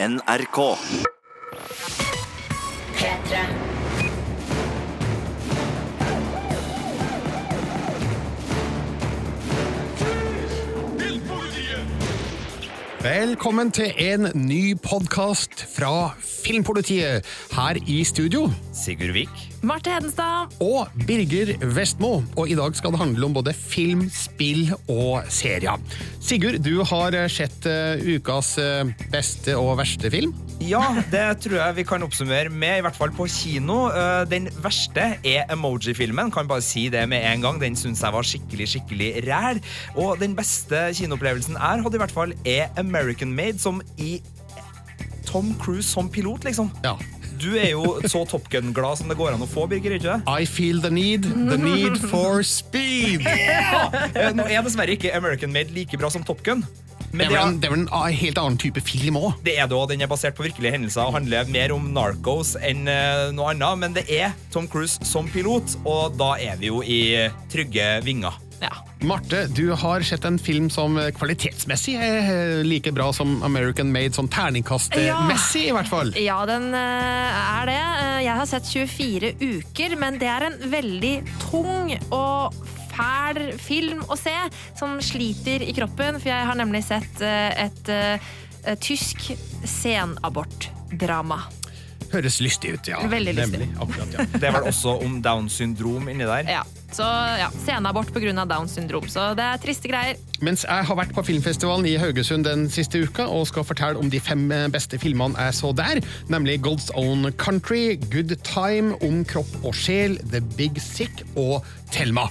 NRK. P3. Velkommen til en ny podkast fra Filmpolitiet. Her i studio Sigurd Vik. Marte Hedenstad. og Birger Vestmo. Og i dag skal det handle om både film, spill og serier. Sigurd, du har sett eh, ukas eh, beste og verste film. Ja, det tror jeg vi kan oppsummere med, i hvert fall på kino. Eh, Den verste er Emoji-filmen. Kan bare si det med en gang. Den syns jeg var skikkelig, skikkelig ræl. Og den beste kinoopplevelsen jeg hadde, i hvert fall, er American Made, som i Tom Cruise som pilot, liksom. Ja. Du er jo så Top Gun-glad som det går an å få, Birger, ikke det? I feel the need, the need for speed. Yeah! Nå er dessverre ikke American Made like bra som Top Gun. Det Men er det vel er, en, det er vel en helt annen type film òg. Det er det òg. Den er basert på virkelige hendelser og handler mer om Narcos enn eh, noe annet. Men det er Tom Cruise som pilot, og da er vi jo i trygge vinger. Ja. Marte, du har sett en film som kvalitetsmessig er like bra som American Made, sånn terningkastmessig i hvert fall. ja, den eh, er det. Eh, Jeg har sett 24 uker, men det er en veldig tung og fæl film å se, som sliter i kroppen. For jeg har nemlig sett eh, et eh, tysk senabortdrama. Høres lystig ut, ja. Veldig lystig. Nemlig, akkurat, ja. Det er vel også om Downs syndrom inni der. Ja. Så ja, senabort pga. Downs syndrom. Så det er triste greier. Mens jeg har vært på filmfestivalen i Haugesund den siste uka og skal fortelle om de fem eh, beste filmene jeg så der, nemlig God's Own Country, Good Time, Om kropp og sjel, The Big Sick og Thelma.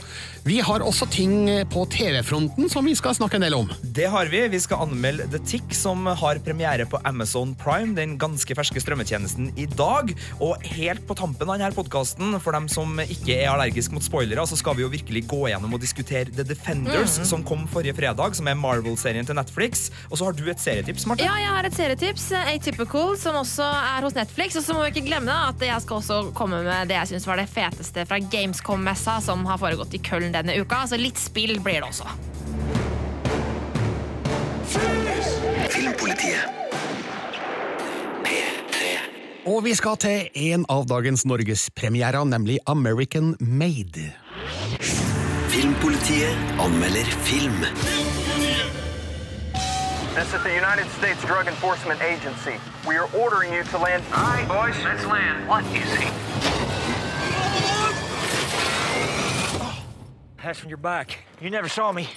Vi har også ting på TV-fronten som vi skal snakke en del om. Det har vi. Vi skal anmelde The Tick, som har premiere på Amazon Prime, den ganske ferske strømmetjenesten, i dag. Og helt på tampen av denne podkasten, for dem som ikke er allergisk mot spoilere, så skal vi jo virkelig gå gjennom og diskutere The Defenders, som kom forrige fredag, som er Marvel-serien til Netflix. Og så har du et serietips, Marte. Ja, jeg har et serietips, eh, Atypical, som også er hos Netflix. Og så må vi ikke glemme da, at jeg skal også komme med det jeg syns var det feteste fra Gamescom-messa som har foregått i Köln denne uka. Så litt spill blir det også. Filmpolitiet. Og vi skal til en av dagens norgespremierer, nemlig American Made. Filmpolitiet anmelder film. This is the United States Drug Enforcement Agency. We are ordering you to land. All right, boys, let's land. What is he? That's from your back. You never saw me.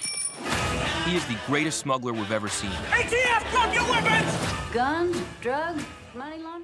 He is the greatest smuggler we've ever seen. ATF, drop your weapons! Guns, drugs, money laundering?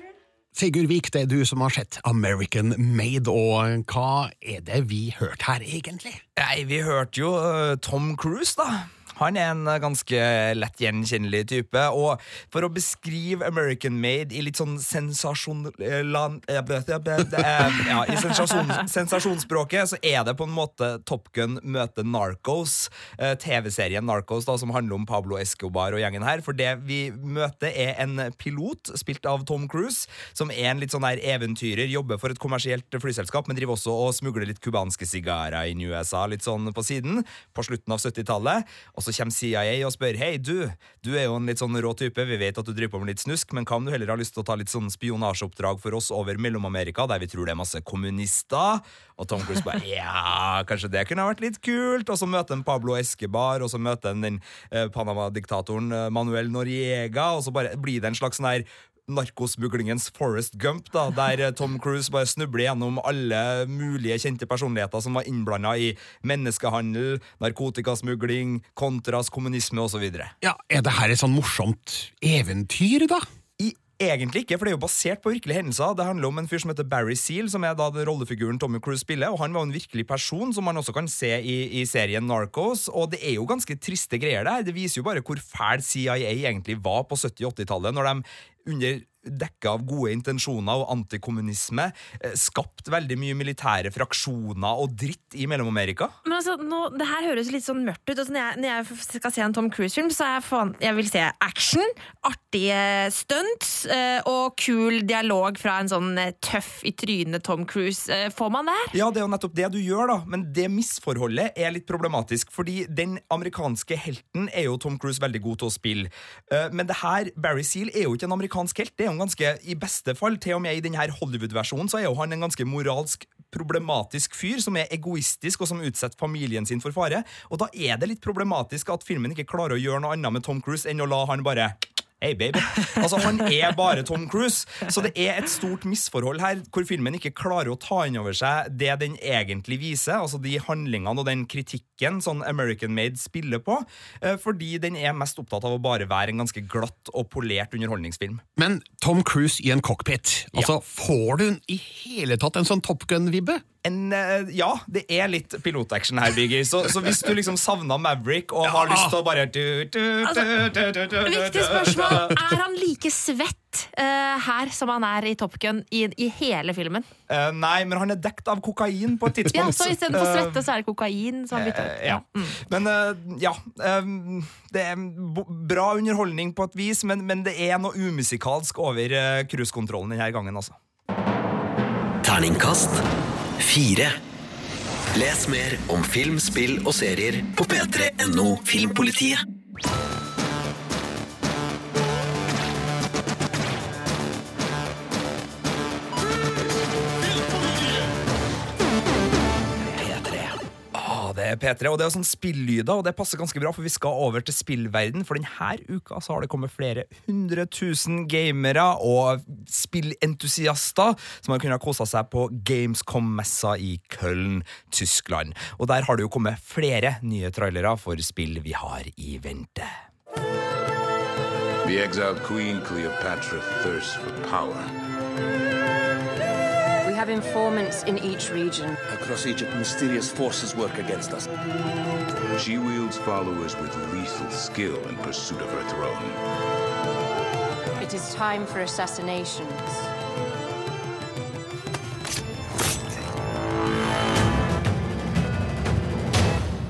Sigurd Vik, det er du som har sett American Made, og hva er det vi hørte her egentlig? Nei, vi hørte jo eh, Tom Cruise, da. Han er en eh, ganske lett gjenkjennelig type. Og for å beskrive American Made i litt sånn sensasjon... eh, eh, Ja, I sensasjon, sensasjonsspråket så er det på en måte Top Gun møter Narcos. TV-serien Narcos, da, som handler om Pablo Escobar og gjengen her. For det vi møter, er en pilot, spilt av Tom Cruise, som er en litt sånn der eventyrer, jobber for et kommersielt flyselskap, men driver også og smugler litt cubanske sigarer inn i USA, litt sånn på siden, på slutten av 70-tallet. Og så kommer CIA og spør hei, du, du er jo en litt sånn rå type, vi vet at du driver på med litt snusk, men hva om du heller har lyst til å ta litt sånn spionasjeoppdrag for oss over Mellom-Amerika, der vi tror det er masse kommunister? Og Tom Cruise bare ja, kanskje det kunne vært litt kult. Og så møter han Pablo Escobar, og så møter han den eh, Panama-diktatoren eh, Manuel Noriega, og så bare blir det en slags sånn her narkosmuglingens Forest Gump, da, der eh, Tom Cruise bare snubler gjennom alle mulige kjente personligheter som var innblanda i menneskehandel, narkotikasmugling, kontras, kommunisme osv. Ja, Er det her et sånn morsomt eventyr, da? I Egentlig ikke, for det er jo basert på virkelige hendelser. Det handler om en fyr som heter Barry Seal, som er da den rollefiguren Tommy Cruise spiller. Og Han var jo en virkelig person, som man også kan se i, i serien Narcos. Og det er jo ganske triste greier der. Det viser jo bare hvor fæl CIA egentlig var på 70- og 80-tallet, når de under dekka av gode intensjoner og antikommunisme eh, skapt veldig mye militære fraksjoner og dritt i Mellom-Amerika. Men altså, nå, det her høres litt sånn mørkt ut. Altså, når, jeg, når jeg skal se en Tom Cruise-film, så er jeg, faen, jeg vil se action, artige stunts eh, og kul dialog fra en sånn eh, tøff i trynet Tom Cruise. Får man det her? Ja, det er jo nettopp det du gjør, da. Men det misforholdet er litt problematisk. Fordi den amerikanske helten er jo Tom Cruise veldig god til å spille. Men det her, Barry Seal er jo ikke en amerikansk helt. Det er jo en ganske, I beste fall, til og med i denne Hollywood-versjonen, så er jo han en ganske moralsk problematisk fyr som er egoistisk og som utsetter familien sin for fare. Og da er det litt problematisk at filmen ikke klarer å gjøre noe annet med Tom Cruise enn å la han bare Hey, baby. Altså, Han er bare Tom Cruise. Så det er et stort misforhold her, hvor filmen ikke klarer å ta inn over seg det den egentlig viser, altså de handlingene og den kritikken sånn American Made spiller på, eh, fordi den er mest opptatt av å bare være en ganske glatt og polert underholdningsfilm. Men Tom Cruise i en cockpit, altså får du i hele tatt en sånn Top Gun-vibbe? En, eh, ja, det er litt pilotaction her, Birger. Så, så hvis du liksom savna Maverick og har lyst til å bare du, du, du, du, du, du, Viktig spørsmål. Er han like svett uh, her som han er i Top Gun i, i hele filmen? Uh, nei, men han er dekt av kokain på et tidspunkt. Ja. Så istedenfor svette, så er det kokain som har blitt Eh, ja. Men uh, ja Um, Det er bra underholdning på et vis, men, men det er noe umusikalsk over uh, cruisekontrollen denne gangen, altså. Terningkast fire. Les mer om film, spill og serier på p3.no Filmpolitiet. P3, og det er sånn spillyder, og det passer ganske bra, for vi skal over til spillverden. For denne uka så har det kommet flere hundre tusen gamere og spillentusiaster som har kunnet kose seg på Gamescom-messa i Köln, Tyskland. Og der har det jo kommet flere nye trailere for spill vi har i vente. The exiled queen Cleopatra thirsts for power. We have informants in each region. Across Egypt, mysterious forces work against us. She wields followers with lethal skill in pursuit of her throne. It is time for assassinations.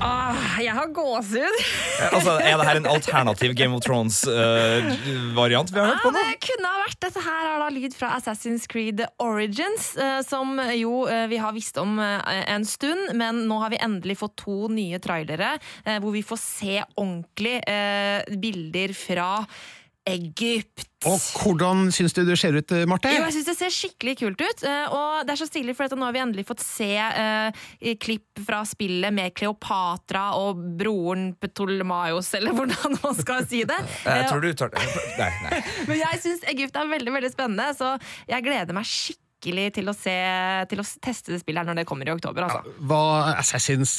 Ah, jeg har gåsehud! Eh, Altså, Er det her en alternativ Game of Thrones-variant vi har hørt på nå? Det kunne ha vært Dette her er da lyd fra Assassin's Creed Origins, eh, som jo eh, vi har visst om eh, en stund, men nå har vi endelig fått to nye trailere hvor vi får se ordentlig bilder fra Egypt. Og hvordan syns du det ser ut, Marte? Jo, jeg synes Det ser skikkelig kult ut. eh, Og det er så stilig, for nå har vi endelig fått se uh, klipp fra spillet med Kleopatra og broren Ptolemaios, eller hvordan man skal si det. Jeg tror du tar Nei, nei. Men jeg syns Egypt er veldig veldig spennende, så jeg gleder meg skikkelig til å, se, til å teste det spillet her når det kommer i oktober. Altså. Var Assassin's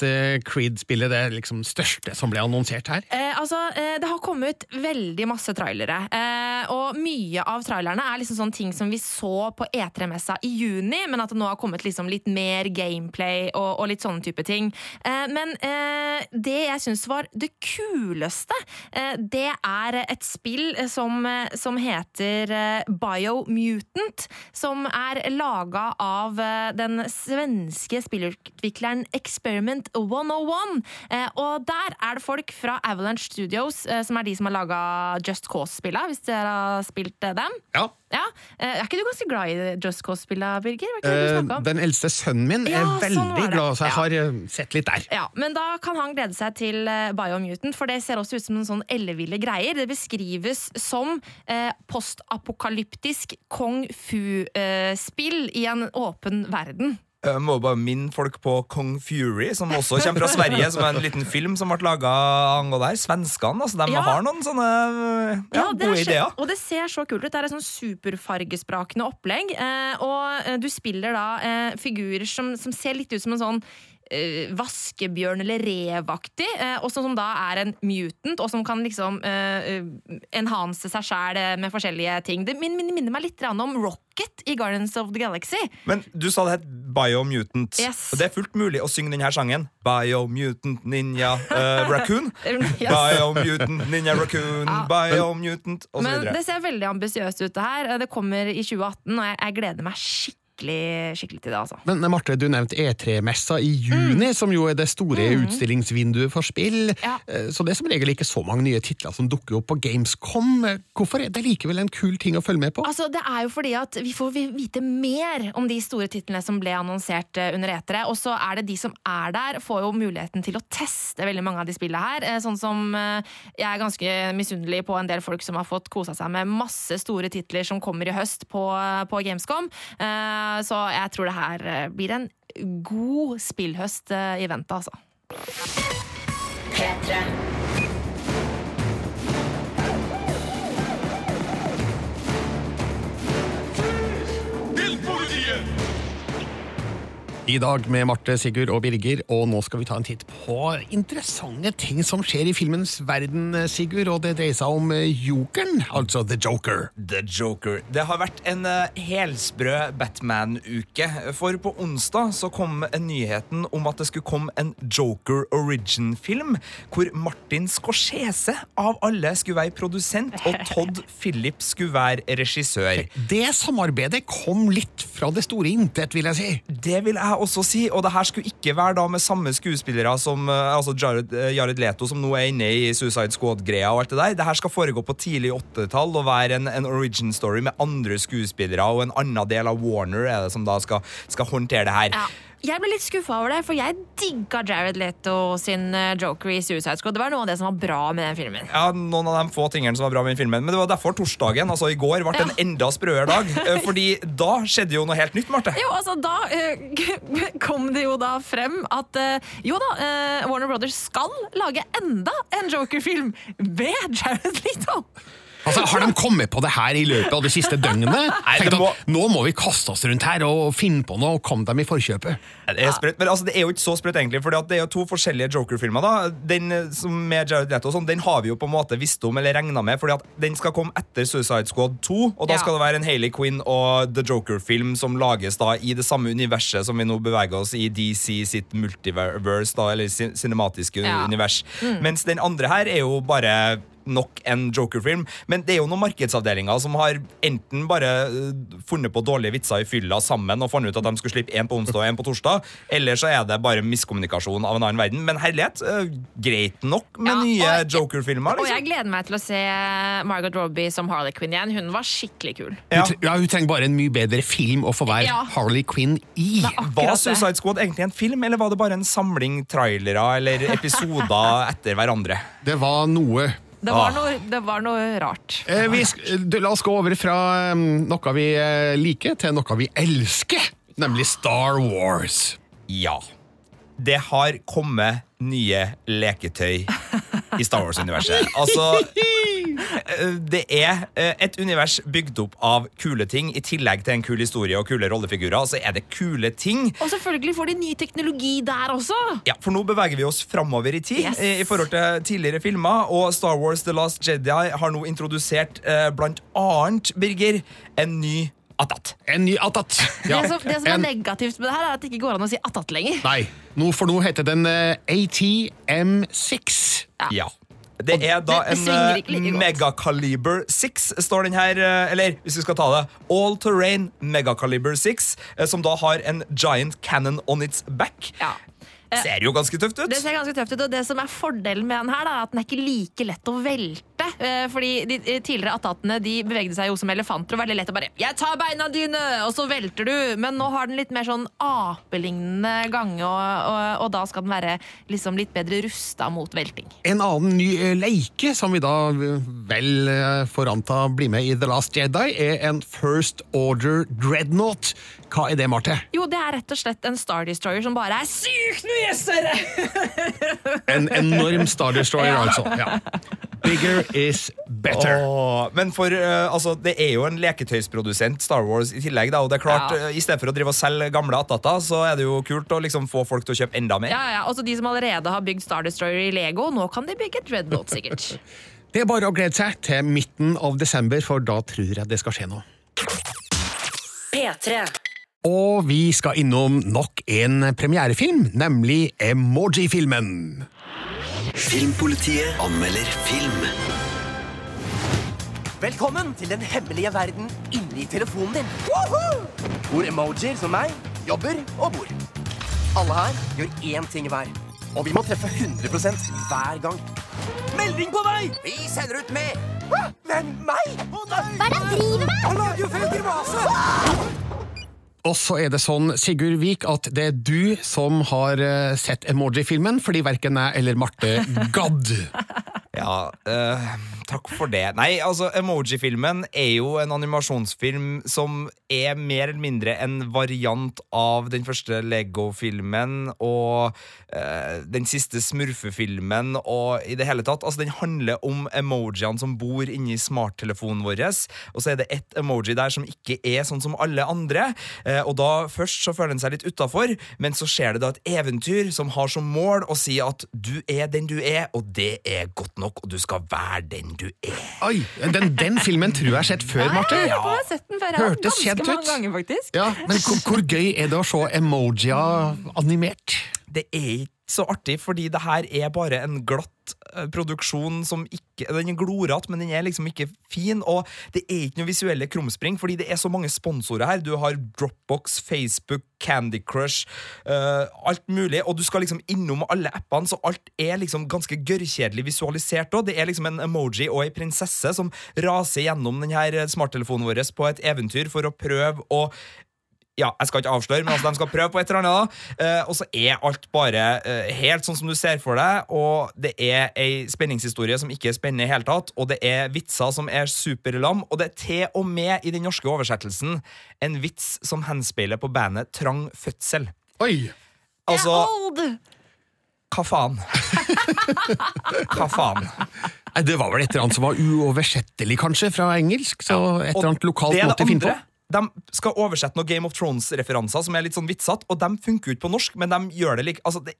Creed-spillet det liksom største som ble annonsert her? Eh, altså, eh, det har kommet veldig masse trailere, eh, og mye av trailerne er liksom sånne ting som vi så på E3-messa i juni, men at det nå har kommet liksom litt mer gameplay og, og litt sånne type ting. Eh, men eh, det jeg syns var det kuleste, eh, det er et spill eh, som, eh, som heter eh, Biomutant, som er laga av eh, den svenske spillutvikleren Experiment 101. Eh, og der er det folk fra Avalanche Studios, eh, som er de som har laga Just Cause-spilla, hvis dere har spilt dem. Ja. Ja. Eh, er ikke du ganske glad i Just Cause-spillene, Birger? Om? den eldste sønnen min er Ja, sånn veldig sånn glad, så jeg har eh, sett litt der. Ja, men da kan han glede seg til Biomutant, for det ser også ut som en sånn elleville greier. Det beskrives som eh, postapokalyptisk kung fu-spill i en åpen verden. Jeg må bare minne folk på Kong Fury, som også kommer fra Sverige. Som er en liten film som ble laga angående der. Svenskene altså, de Ja. har noen sånne ja, Ja, det er gode ideer. Og det ser så kult ut. Det er et sånn superfargesprakende opplegg. Eh, og eh, du spiller da eh, figurer som, som ser litt ut som en sånn eh, vaskebjørn eller revaktig, eh, og som, da er en mutant, og som kan liksom eh, eh, enhance seg sjæl med forskjellige ting. Det min, min, minner meg litt om Rocket i Guardians of the Galaxy. Men du sa det het Biomutant. Yes. Og det er fullt mulig å synge denne sangen. Biomutant Ninja uh, Raccoon. Yes. Biomutant Ninja Raccoon, Biomutant osv. Men det ser veldig ambisiøst ut, det her. Det kommer i 2018, og jeg, jeg gleder meg skikkelig skikkelig, skikkelig til det, altså. Men Marte, du nevnte E3-messa i juni, som jo er det store utstillingsvinduet for spill. Ja. Eh, Så det er som regel ikke så mange nye titler som dukker opp på Gamescom. Eh, Hvorfor er det likevel en kul ting å følge med på? Altså, det er jo fordi at vi får vite mer om de store titlene som ble annonsert eh, under etere, og så er det de som er der, får jo muligheten til å teste veldig mange av de spillene her. Sånn som jeg er ganske misunnelig på en del folk som har fått kosa seg med masse store titler som kommer i høst på, på Gamescom. Så jeg tror det her eh, blir en god spillhøst eh, i vente, altså. I dag med Marte, Sigurd og Birger, og nå skal vi ta en titt på interessante ting som skjer i filmens verden, Sigurd, og det dreier seg om eh, Jokeren, altså The Joker. The Joker. Det har vært en eh, helsprø Batman-uke. For på onsdag så kom nyheten om at det skulle komme en Joker Origin-film, hvor Martin Scorsese av alle skulle være produsent, og Todd Phillips skulle være regissør. Det samarbeidet kom litt fra det store intet, vil jeg si. Det vil jeg også si, og det her skulle ikke være da med samme skuespillere som eh, altså Jared, eh, Jared Leto, som nå er inne i Suicide Squad-greia og alt det der. Det her skal foregå på tidlig 80-tall og være en, en origin story med andre skuespillere, og en annen del av Warner er det som da skal, skal håndtere det her. Ja. Jeg ble litt skuffa over det, for jeg digga Jared Leto sin eh, Joker i Suicide Squad. Det var noe av det som var bra med den filmen. Ja, Noen av de få tingene som var bra med den filmen Men det var derfor torsdagen, altså i går, ble en enda sprøere dag. Eh, Fordi da skjedde jo noe helt nytt, Marte. Jo, altså Da uh, kom det jo da frem at uh, jo da, uh, Warner Brothers skal lage enda en Joker-film med Jared Leto. Altså, Har de kommet på det her i løpet av det siste døgnet? Tenkt at Nå må vi kaste oss rundt her og finne på noe, og komme dem i forkjøpet. Det er sprøtt, men altså, det er jo ikke så sprøtt, egentlig. For det er jo to forskjellige Joker-filmer. da Den eh, som med Jared Leto sånn, den har vi jo på en måte visst om eller regna med, fordi at den skal komme etter Suicide Squad 2. Og da Ja. skal det være en Hayley Quinn og The Joker-film som lages da i det samme universet som vi nå beveger oss i DC sitt multiverse, da, eller cin- cinematiske Ja. univers. Mm. Mens den andre her er jo bare nok en Joker-film. Men det er jo noen markedsavdelinger som har enten bare øh, funnet på dårlige vitser i fylla sammen og funnet ut at de skulle slippe én på onsdag og én på torsdag, eller så er det bare miskommunikasjon av en annen verden. Men herlighet, øh, greit nok med Ja, nye Joker-filmer. Og jeg Liksom. gleder meg til å se Margot Robbie som Harley Quinn igjen. Hun var skikkelig kul. Hun, ja, hun trenger bare en mye bedre film å få være Ja. Harley Quinn i. Var. Suicide Squad egentlig en film, eller var det bare en samling trailere eller episoder etter hverandre? Det var noe. Det var, Ah. noe, det var noe rart. Eh, vi, la oss gå over fra noe vi eh, liker, til noe vi elsker, nemlig Star Wars. Ja. Det har kommet nye leketøy i Star Wars-universet. Altså Det er eh, et univers bygd opp av kule ting. I tillegg til en kul historie og kule rollefigurer, så er det kule ting. Og selvfølgelig får de ny teknologi der også! Ja, For nå beveger vi oss framover i tid Yes. eh, i forhold til tidligere filmer. Og Star Wars The Last Jedi har nå introdusert eh, blant annet, Birger, en ny Atat. En ny Atat. Ja. Det som, det som er En- negativt med det her, er at det ikke går an å si Atat lenger. Nei, nå, for nå heter den eh, ATM6. Ja. Det er da en eh. Megacaliber 6, står den her. eh, Eller hvis vi skal ta det All Terrain Megacaliber 6, eh, som da har en giant cannon on its back. Ja. Ser jo ganske tøft ut. Det ser ganske tøft ut, og det som er fordelen med den her, da, er at den er ikke like lett å velte. Eh, Fordi de eh, tidligere attatene de bevegde seg jo som elefanter, og var veldig lett å bare 'Jeg tar beina dine!' og så velter du. Men nå har den litt mer sånn apelignende gange, og, og, og da skal den være liksom litt bedre rusta mot velting. En annen ny eh, leike, som vi da eh, vel eh, får anta blir med i The Last Jedi, er en First Order Dreadnought. Hva er det, Marte? Jo, det er rett og slett en Star Destroyer som bare er sykt mye større! En enorm Star Destroyer, Ja. altså. Ja. Bigger is better. Åh, men for, uh, altså, det er jo en leketøysprodusent, Star Wars, i tillegg. Da, og det er klart, Ja. uh, I stedet for å drive og selge gamle attata, så er det jo kult å liksom få folk til å kjøpe enda mer. Ja, ja, Også de som allerede har bygd Star Destroyer i Lego, nå kan de bygge Dreadnought, sikkert. Det er bare å glede seg til midten av desember, for da tror jeg det skal skje noe. P3. Og vi skal innom nok en premierefilm, nemlig Emoji-filmen. Filmpolitiet anmelder film. Velkommen til den hemmelige verden inni telefonen din. Hvor emojier som meg jobber og bor. Alle her gjør én ting hver. Og vi må treffe 100% hver gang. Melding på vei! Vi sender ut med? Hvem? Meg? Å nei! Hva er det han driver med? Han lager jo feil grimase! Og så er det sånn, Sigurd Vik, at det er du som har eh, sett Emoji-filmen, fordi verken jeg eller Marte gadd. Ja, eh, takk for det. Nei, altså, Emoji-filmen er jo en animasjonsfilm som er mer eller mindre en variant av den første Lego-filmen og eh, den siste Smurfefilmen og i det hele tatt. Altså, den handler om emojiene som bor inni smarttelefonen vår, og så er det ett emoji der som ikke er sånn som alle andre. Eh, og da Først så føler den seg litt utafor, men så skjer det da et eventyr som har som mål å si at du er den du er, og det er godt nok, og du skal være den du er. Oi, den, den filmen tror jeg har sett før, Marte. Jeg har sett den før. Jeg Hørtes kjent mange ut. ganger, faktisk. Ja, men hvor, hvor gøy er det å se emojier animert? det er ikke så artig, fordi det her er bare en glatt eh, produksjon som ikke Den er glorete, men den er liksom ikke fin. Og det er ikke noe visuelle krumspring, fordi det er så mange sponsorer her. Du har Dropbox, Facebook, Candy Crush, uh, alt mulig. Og du skal liksom innom alle appene, så alt er liksom ganske gørrkjedelig visualisert òg. Det er liksom en emoji og ei prinsesse som raser gjennom denne smarttelefonen vår på et eventyr for å prøve å ja, jeg skal ikke avsløre, men altså, de skal prøve på et eller annet. da. Eh, og så er alt bare eh, helt sånn som du ser for deg, og det er ei spenningshistorie som ikke er spennende i hele tatt, og det er vitser som er superlam, og det er til og med i den norske oversettelsen en vits som henspeiler på bandet Trang fødsel. Oi! Altså, hva faen? Hva faen? Nei, Det var vel et eller annet som var uoversettelig, kanskje, fra engelsk? Så et eller annet lokalt måte å finne på? De skal oversette noen Game of Thrones-referanser som er litt sånn vitsete, og de funker jo ikke på norsk, men de gjør det like altså, det,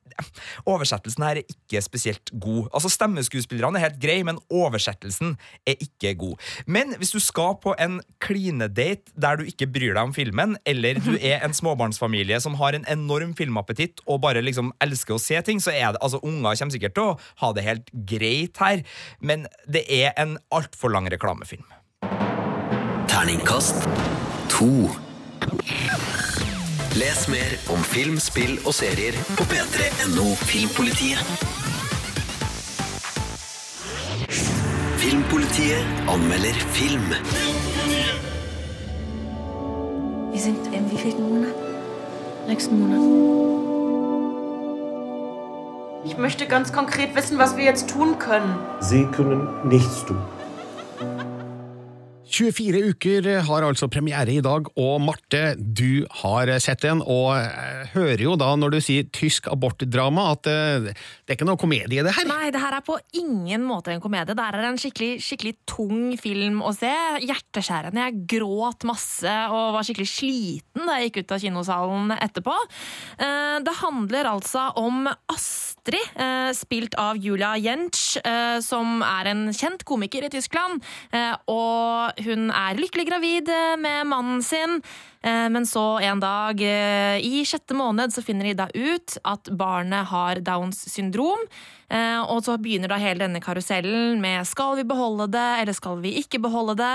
Oversettelsen her er ikke spesielt god. Altså Stemmeskuespillerne er helt greie, men oversettelsen er ikke god. Men hvis du skal på en klinedate der du ikke bryr deg om filmen, eller du er en småbarnsfamilie som har en enorm filmappetitt og bare liksom elsker å se ting, så er det altså Unger kommer sikkert til å ha det helt greit her, men det er en altfor lang reklamefilm. Terningkast to. Les mer om film, spill og serier på p3.no Filmpolitiet. Filmpolitiet anmelder film. Wir sind im wievielten Monat? Nächsten Monat. Ich möchte ganz konkret wissen, was wir jetzt tun können. Sie können nichts tun. 24 uker har altså premiere i dag, og Marte, du har sett den, og hører jo da når du sier tysk abortdrama at eh, det er ikke noe komedie det her. Nei, det her er på ingen måte en komedie. Det er en skikkelig, skikkelig tung film å se. Hjerteskjærende. Jeg gråt masse og var skikkelig sliten da jeg gikk ut av kinosalen etterpå. Eh, Det handler altså om Astrid, eh, spilt av Julia Jentsch, som er en kjent komiker i Tyskland. Og hun er lykkelig gravid eh, med mannen sin. Eh, Men så en dag eh, i sjette måned så finner de da ut at barnet har Downs syndrom. Og så begynner da hele denne karusellen med skal vi beholde det, eller skal vi ikke beholde det?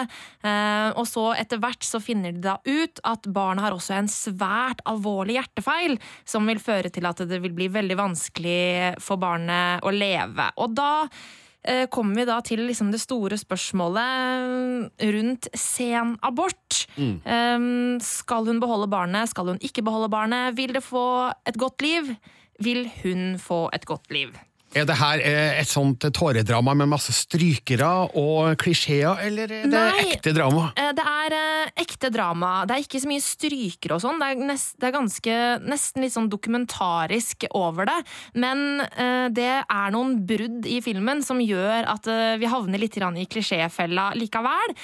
Og så etter hvert så finner de da ut at barnet har også en svært alvorlig hjertefeil, som vil føre til at det vil bli veldig vanskelig for barnet å leve. Og da kommer vi da til liksom det store spørsmålet rundt sen abort. Mm. Um, skal hun beholde barnet? Skal hun ikke beholde barnet? Vil det få et godt liv? Vil hun få et godt liv? Er det her eh, et sånt tåredrama med masse strykere og klisjeer, eller er det Nei. ekte drama? Eh, Det er eh, ekte drama. Det er ikke så mye strykere og sånn. Det, er nest, det er ganske, nesten litt sånn dokumentarisk over det. Men det er noen brudd i filmen som gjør at vi havner litt i klisjéfella likevel.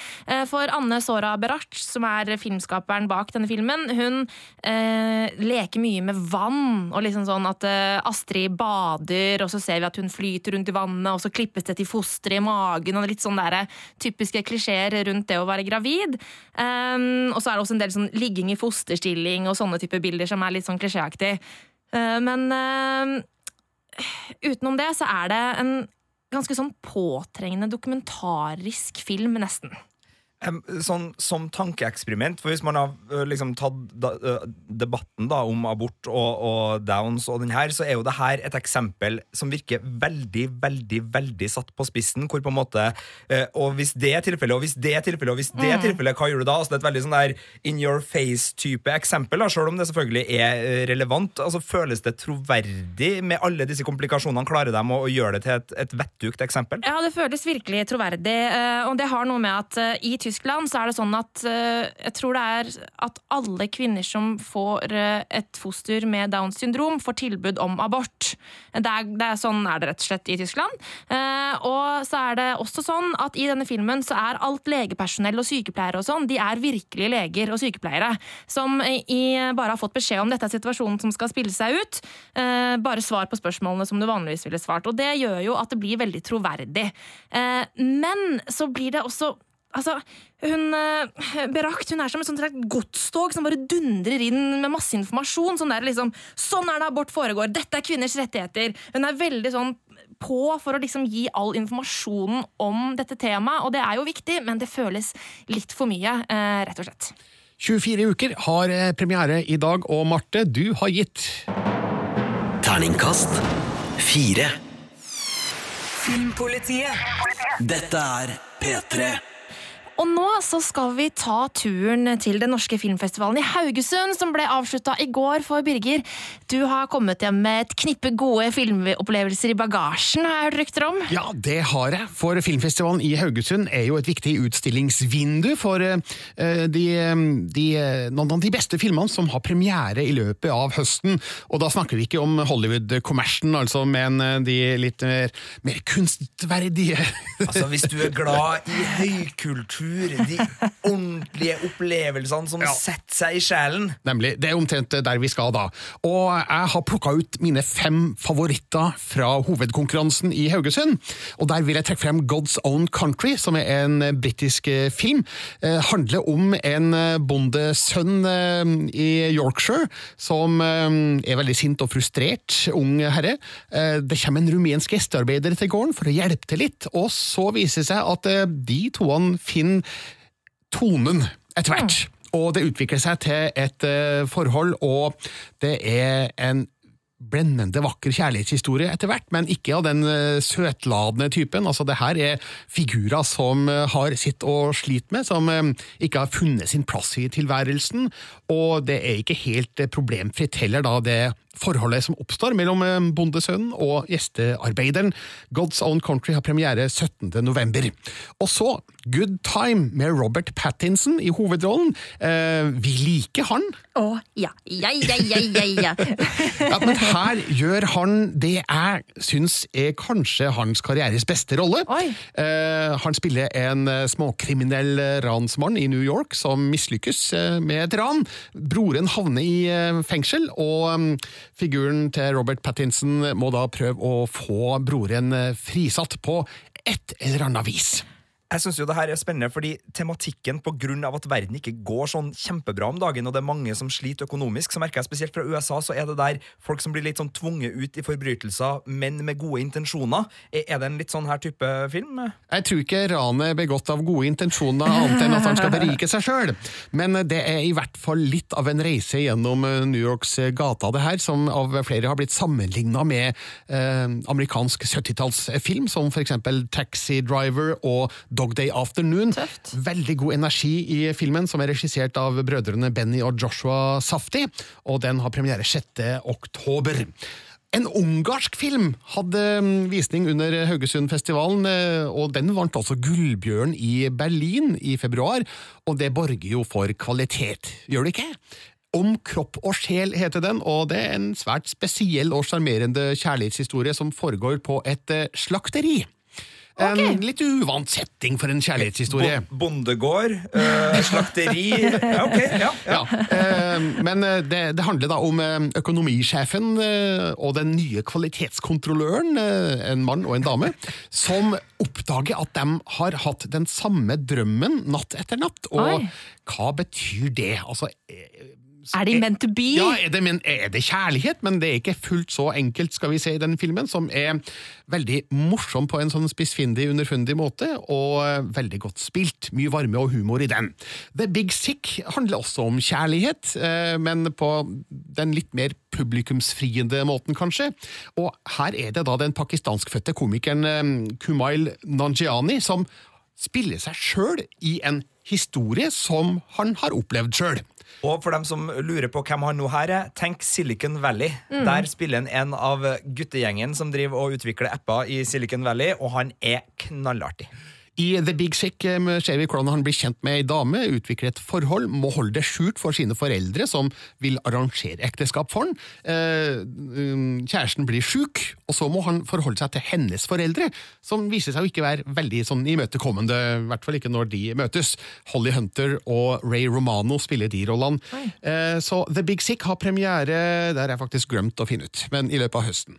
For Anne Sora Berach, som er filmskaperen bak denne filmen, hun leker mye med vann. Og liksom sånn at Astrid bader, og så ser vi at hun flyter rundt i vannet, og så klippes det til fosteret i magen, og litt sånn der typiske klisjeer rundt det å være gravid. Um, og så er det også en del sånn ligging i fosterstilling og sånne type bilder som er litt sånn klisjéaktig. Uh, men uh, utenom det så er det en ganske sånn påtrengende dokumentarisk film, nesten. Sånn som tankeeksperiment, for hvis man har liksom tatt da, debatten da om abort og, og downs og den her, så er jo det her et eksempel som virker veldig, veldig, veldig satt på spissen, hvor på en måte Og hvis det er tilfellet, og hvis det er tilfellet, og hvis det er Mm. tilfellet, hva gjør du da? Altså, det er et veldig sånn der in your face-type eksempel, da, selv om det selvfølgelig er relevant. Altså, føles det troverdig med alle disse komplikasjonene? Klarer de å, å gjøre det til et, et vettugt eksempel? Ja, det føles virkelig troverdig. Og det har noe med at i Tyskland så er det sånn at eh, jeg tror det er at alle kvinner som får eh, et foster med Downs syndrom, får tilbud om abort. Det er, det er sånn er det rett og slett i Tyskland. Eh, Og så er det også sånn at i denne filmen så er alt legepersonell og sykepleiere og sånn, de er virkelige leger og sykepleiere som bare har fått beskjed om dette er situasjonen som skal spille seg ut. Bare svar på spørsmålene som du vanligvis ville svart. Og det gjør jo at det blir veldig troverdig. Men så blir det også Altså, hun, eh, Berakt hun er som et sånt slags godstog som bare dundrer inn med masse informasjon. Sånn, der, liksom, sånn er det abort foregår, dette er kvinners rettigheter. Hun er veldig sånn på for å liksom gi all informasjonen om dette temaet. Og det er jo viktig, men det føles litt for mye, eh, rett og slett. 24 uker har eh, premiere i dag, og Marte, du har gitt Terningkast fire. Filmpolitiet. Dette er P3. Og nå så skal vi ta turen til den norske filmfestivalen i Haugesund, som ble avslutta i går for Birger. Du har kommet hjem med et knippe gode filmopplevelser i bagasjen, har jeg hørt rykter om? Ja, det har jeg. For Filmfestivalen i Haugesund er jo et viktig utstillingsvindu for uh, de, de, noen av de beste filmene som har premiere i løpet av høsten. Og da snakker vi ikke om Hollywood-kommersen, altså, men eh, de litt mer, mer kunstverdige Altså, Hvis du er glad i høykultur, de ordentlige opplevelsene som setter seg i sjelen Nemlig. Det er omtrent der vi skal da. Og jeg har plukka ut mine fem favoritter fra hovedkonkurransen i Haugesund. Og der vil jeg trekke frem God's Own Country, som er en britisk eh, film. Eh, handler om en eh, bondesønn eh, i Yorkshire som eh, er veldig sint og frustrert, ung herre. Eh, det kommer en rumensk gjestearbeider til gården for å hjelpe til litt, og så viser det seg at de toene finner tonen etter hvert. Og det utvikler seg til et uh, forhold, og det er en blendende vakker kjærlighetshistorie etter hvert, men ikke av den eh, søtladende typen. Altså, det her er figurer som eh, har sitt å slite med, som ikke har funnet sin plass i tilværelsen, og det er ikke helt eh, problemfritt heller, da, det forholdet som oppstår mellom eh, bondesønnen og gjestearbeideren. God's Own Country har premiere 17. november. Og så Good Time med Robert Pattinson i hovedrollen. Eh, vi liker han. Å, ja. Ja, ja, ja, ja, ja. Ja, men her gjør han det jeg syns er kanskje hans karrieres beste rolle. Eh, han spiller en eh, småkriminell ransmann i New York som mislykkes med et ran. Broren havner i eh, fengsel, og mm, figuren til Robert Pattinson må da prøve å få broren eh, frisatt på et eller annet vis. Jeg synes jo det her er spennende, fordi tematikken på grunn av at verden ikke går sånn kjempebra om dagen, og det er mange som sliter økonomisk, så merker jeg spesielt fra USA, så er det der folk som blir litt sånn tvunget ut i forbrytelser, men med gode intensjoner. Er det en litt sånn her type film? Jeg tror ikke ranet er begått av gode intensjoner, annet enn at han skal berike seg sjøl. Men det er i hvert fall litt av en reise gjennom eh, New Yorks gater, det her, som av flere har blitt sammenligna med eh, amerikansk 70-tallsfilm, som for eksempel Taxi Driver og Dog Day Afternoon. Veldig god energi i filmen, som er regissert av brødrene Benny og Joshua Safti, og den har premiere 6. oktober. En ungarsk film hadde mm, visning under Haugesundfestivalen, eh, og den vant altså Gullbjørn i Berlin i februar, og det borger jo for kvalitet, gjør det ikke? Om kropp og sjel heter den, og det er en svært spesiell og sjarmerende kjærlighetshistorie som foregår på et eh, slakteri. En litt uvant setting for en kjærlighetshistorie. Bo bondegård, øh, slakteri Ja, ok. Ja, ja. Ja, øh, men eh, det, det handler da om økonomisjefen og den nye kvalitetskontrolløren, en mann og en dame, som oppdager at de har hatt den samme drømmen natt etter natt. Og Oi. hva betyr det? Altså, Er de meant to be? Ja, er det, men, er det kjærlighet? Men det er ikke fullt så enkelt, skal vi se, i den filmen, som er veldig morsom på en sånn spissfindig, underfundig måte, og veldig godt spilt. Mye varme og humor i den. The Big Sick handler også om kjærlighet, eh, men på den litt mer publikumsfriende måten, kanskje. Og her er det da den pakistanskfødte komikeren eh, Kumail Nanjiani som spiller seg sjøl i en historie som han har opplevd sjøl. Og for dem som lurer på hvem han nå her er, tenk Silicon Valley. Mm. Der spiller han en av guttegjengen som driver og utvikler apper i Silicon Valley, og han er knallartig. I The Big Sick eh, ser vi hvordan han blir kjent med ei dame, utvikler et forhold, må holde det skjult for sine foreldre, som vil arrangere ekteskap for han. Eh, um, Kjæresten blir sjuk, og så må han forholde seg til hennes foreldre, som viser seg å ikke være veldig sånn imøtekommende, i hvert fall ikke når de møtes. Holly Hunter og Ray Romano spiller de rollene. Eh, Så The Big Sick har premiere, det har jeg faktisk glemt å finne ut, men i løpet av høsten.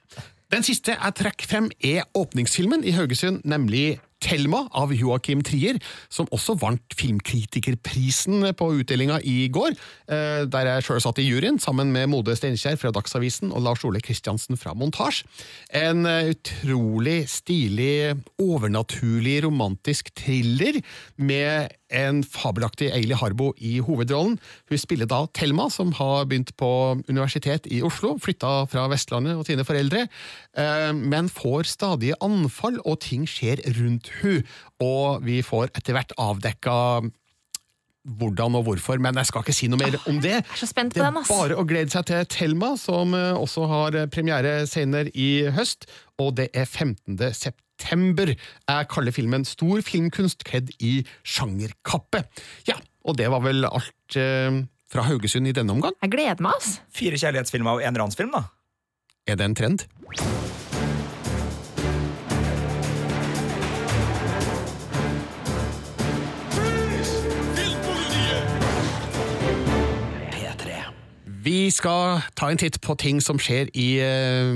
Den siste jeg trekker frem, er åpningsfilmen i Haugesund, nemlig Thelma av Joakim Trier, som også vant Filmkritikerprisen på utdelinga i går, eh, der jeg sjøl satt i juryen, sammen med Mode Steinkjer fra Dagsavisen og Lars Ole Kristiansen fra Montasj. En eh, utrolig stilig, overnaturlig, romantisk thriller med en fabelaktig Eili Harbo i hovedrollen. Hun spiller da Thelma, som har begynt på universitet i Oslo, flytta fra Vestlandet og sine foreldre, eh, men får stadige anfall, og ting skjer rundt hun, og vi får etter hvert avdekka hvordan og hvorfor, men jeg skal ikke si noe mer om det. Jeg er så spent på Det den, er bare å glede seg til Thelma, som eh, også har premiere senere i høst, og det er 15. september. Jeg kaller filmen Stor filmkunst kledd i sjangerkappe. Ja, og det var vel alt eh, fra Haugesund i denne omgang. Jeg gleder meg, ass. Fire kjærlighetsfilmer og én ransfilm, da. Er det en trend? Skal ta en titt på ting som skjer i eh,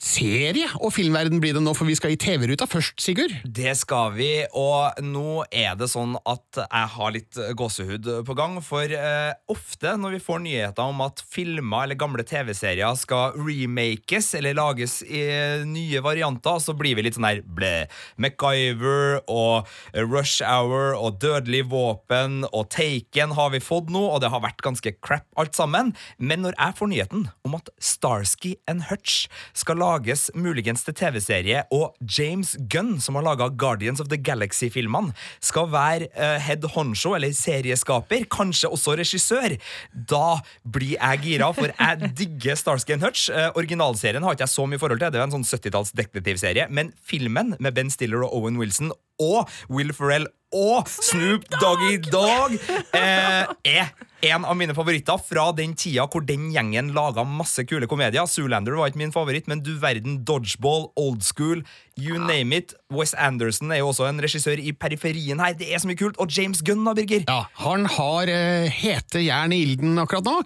serie- og filmverden blir det nå, for vi skal i TV-ruta først, Sigurd. Det skal vi, og nå er det sånn at jeg har litt gåsehud på gang. For eh, ofte når vi får nyheter om at filmer eller gamle TV-serier skal remakes eller lages i nye varianter, så blir vi litt sånn her ble. MacGyver og Rush Hour og Dødelig våpen og Taken har vi fått nå, og det har vært ganske crap alt sammen. Men når jeg får nyheten om at Starsky and Hutch skal lages muligens til TV-serie, og James Gunn, som har laga Guardians of the Galaxy-filmene, skal være uh, head honcho, eller serieskaper, kanskje også regissør, da blir jeg gira, for jeg digger Starsky and Hutch. Uh, originalserien har ikke jeg så mye forhold til, det er en sånn 70-talls detektivserie, men filmen med Ben Stiller og Owen Wilson og Will Ferrell og Snoop Doggy Dog eh, er en av mine favoritter fra den tida hvor den gjengen laga masse kule komedier. Zoolander var ikke min favoritt, men du verden, Dodgeball, Old School, you name it. Wes Anderson er jo også en regissør i periferien her. Det er så mye kult. Og James Gunn, da, Birger. Ja, han har eh, hete jern i ilden akkurat nå,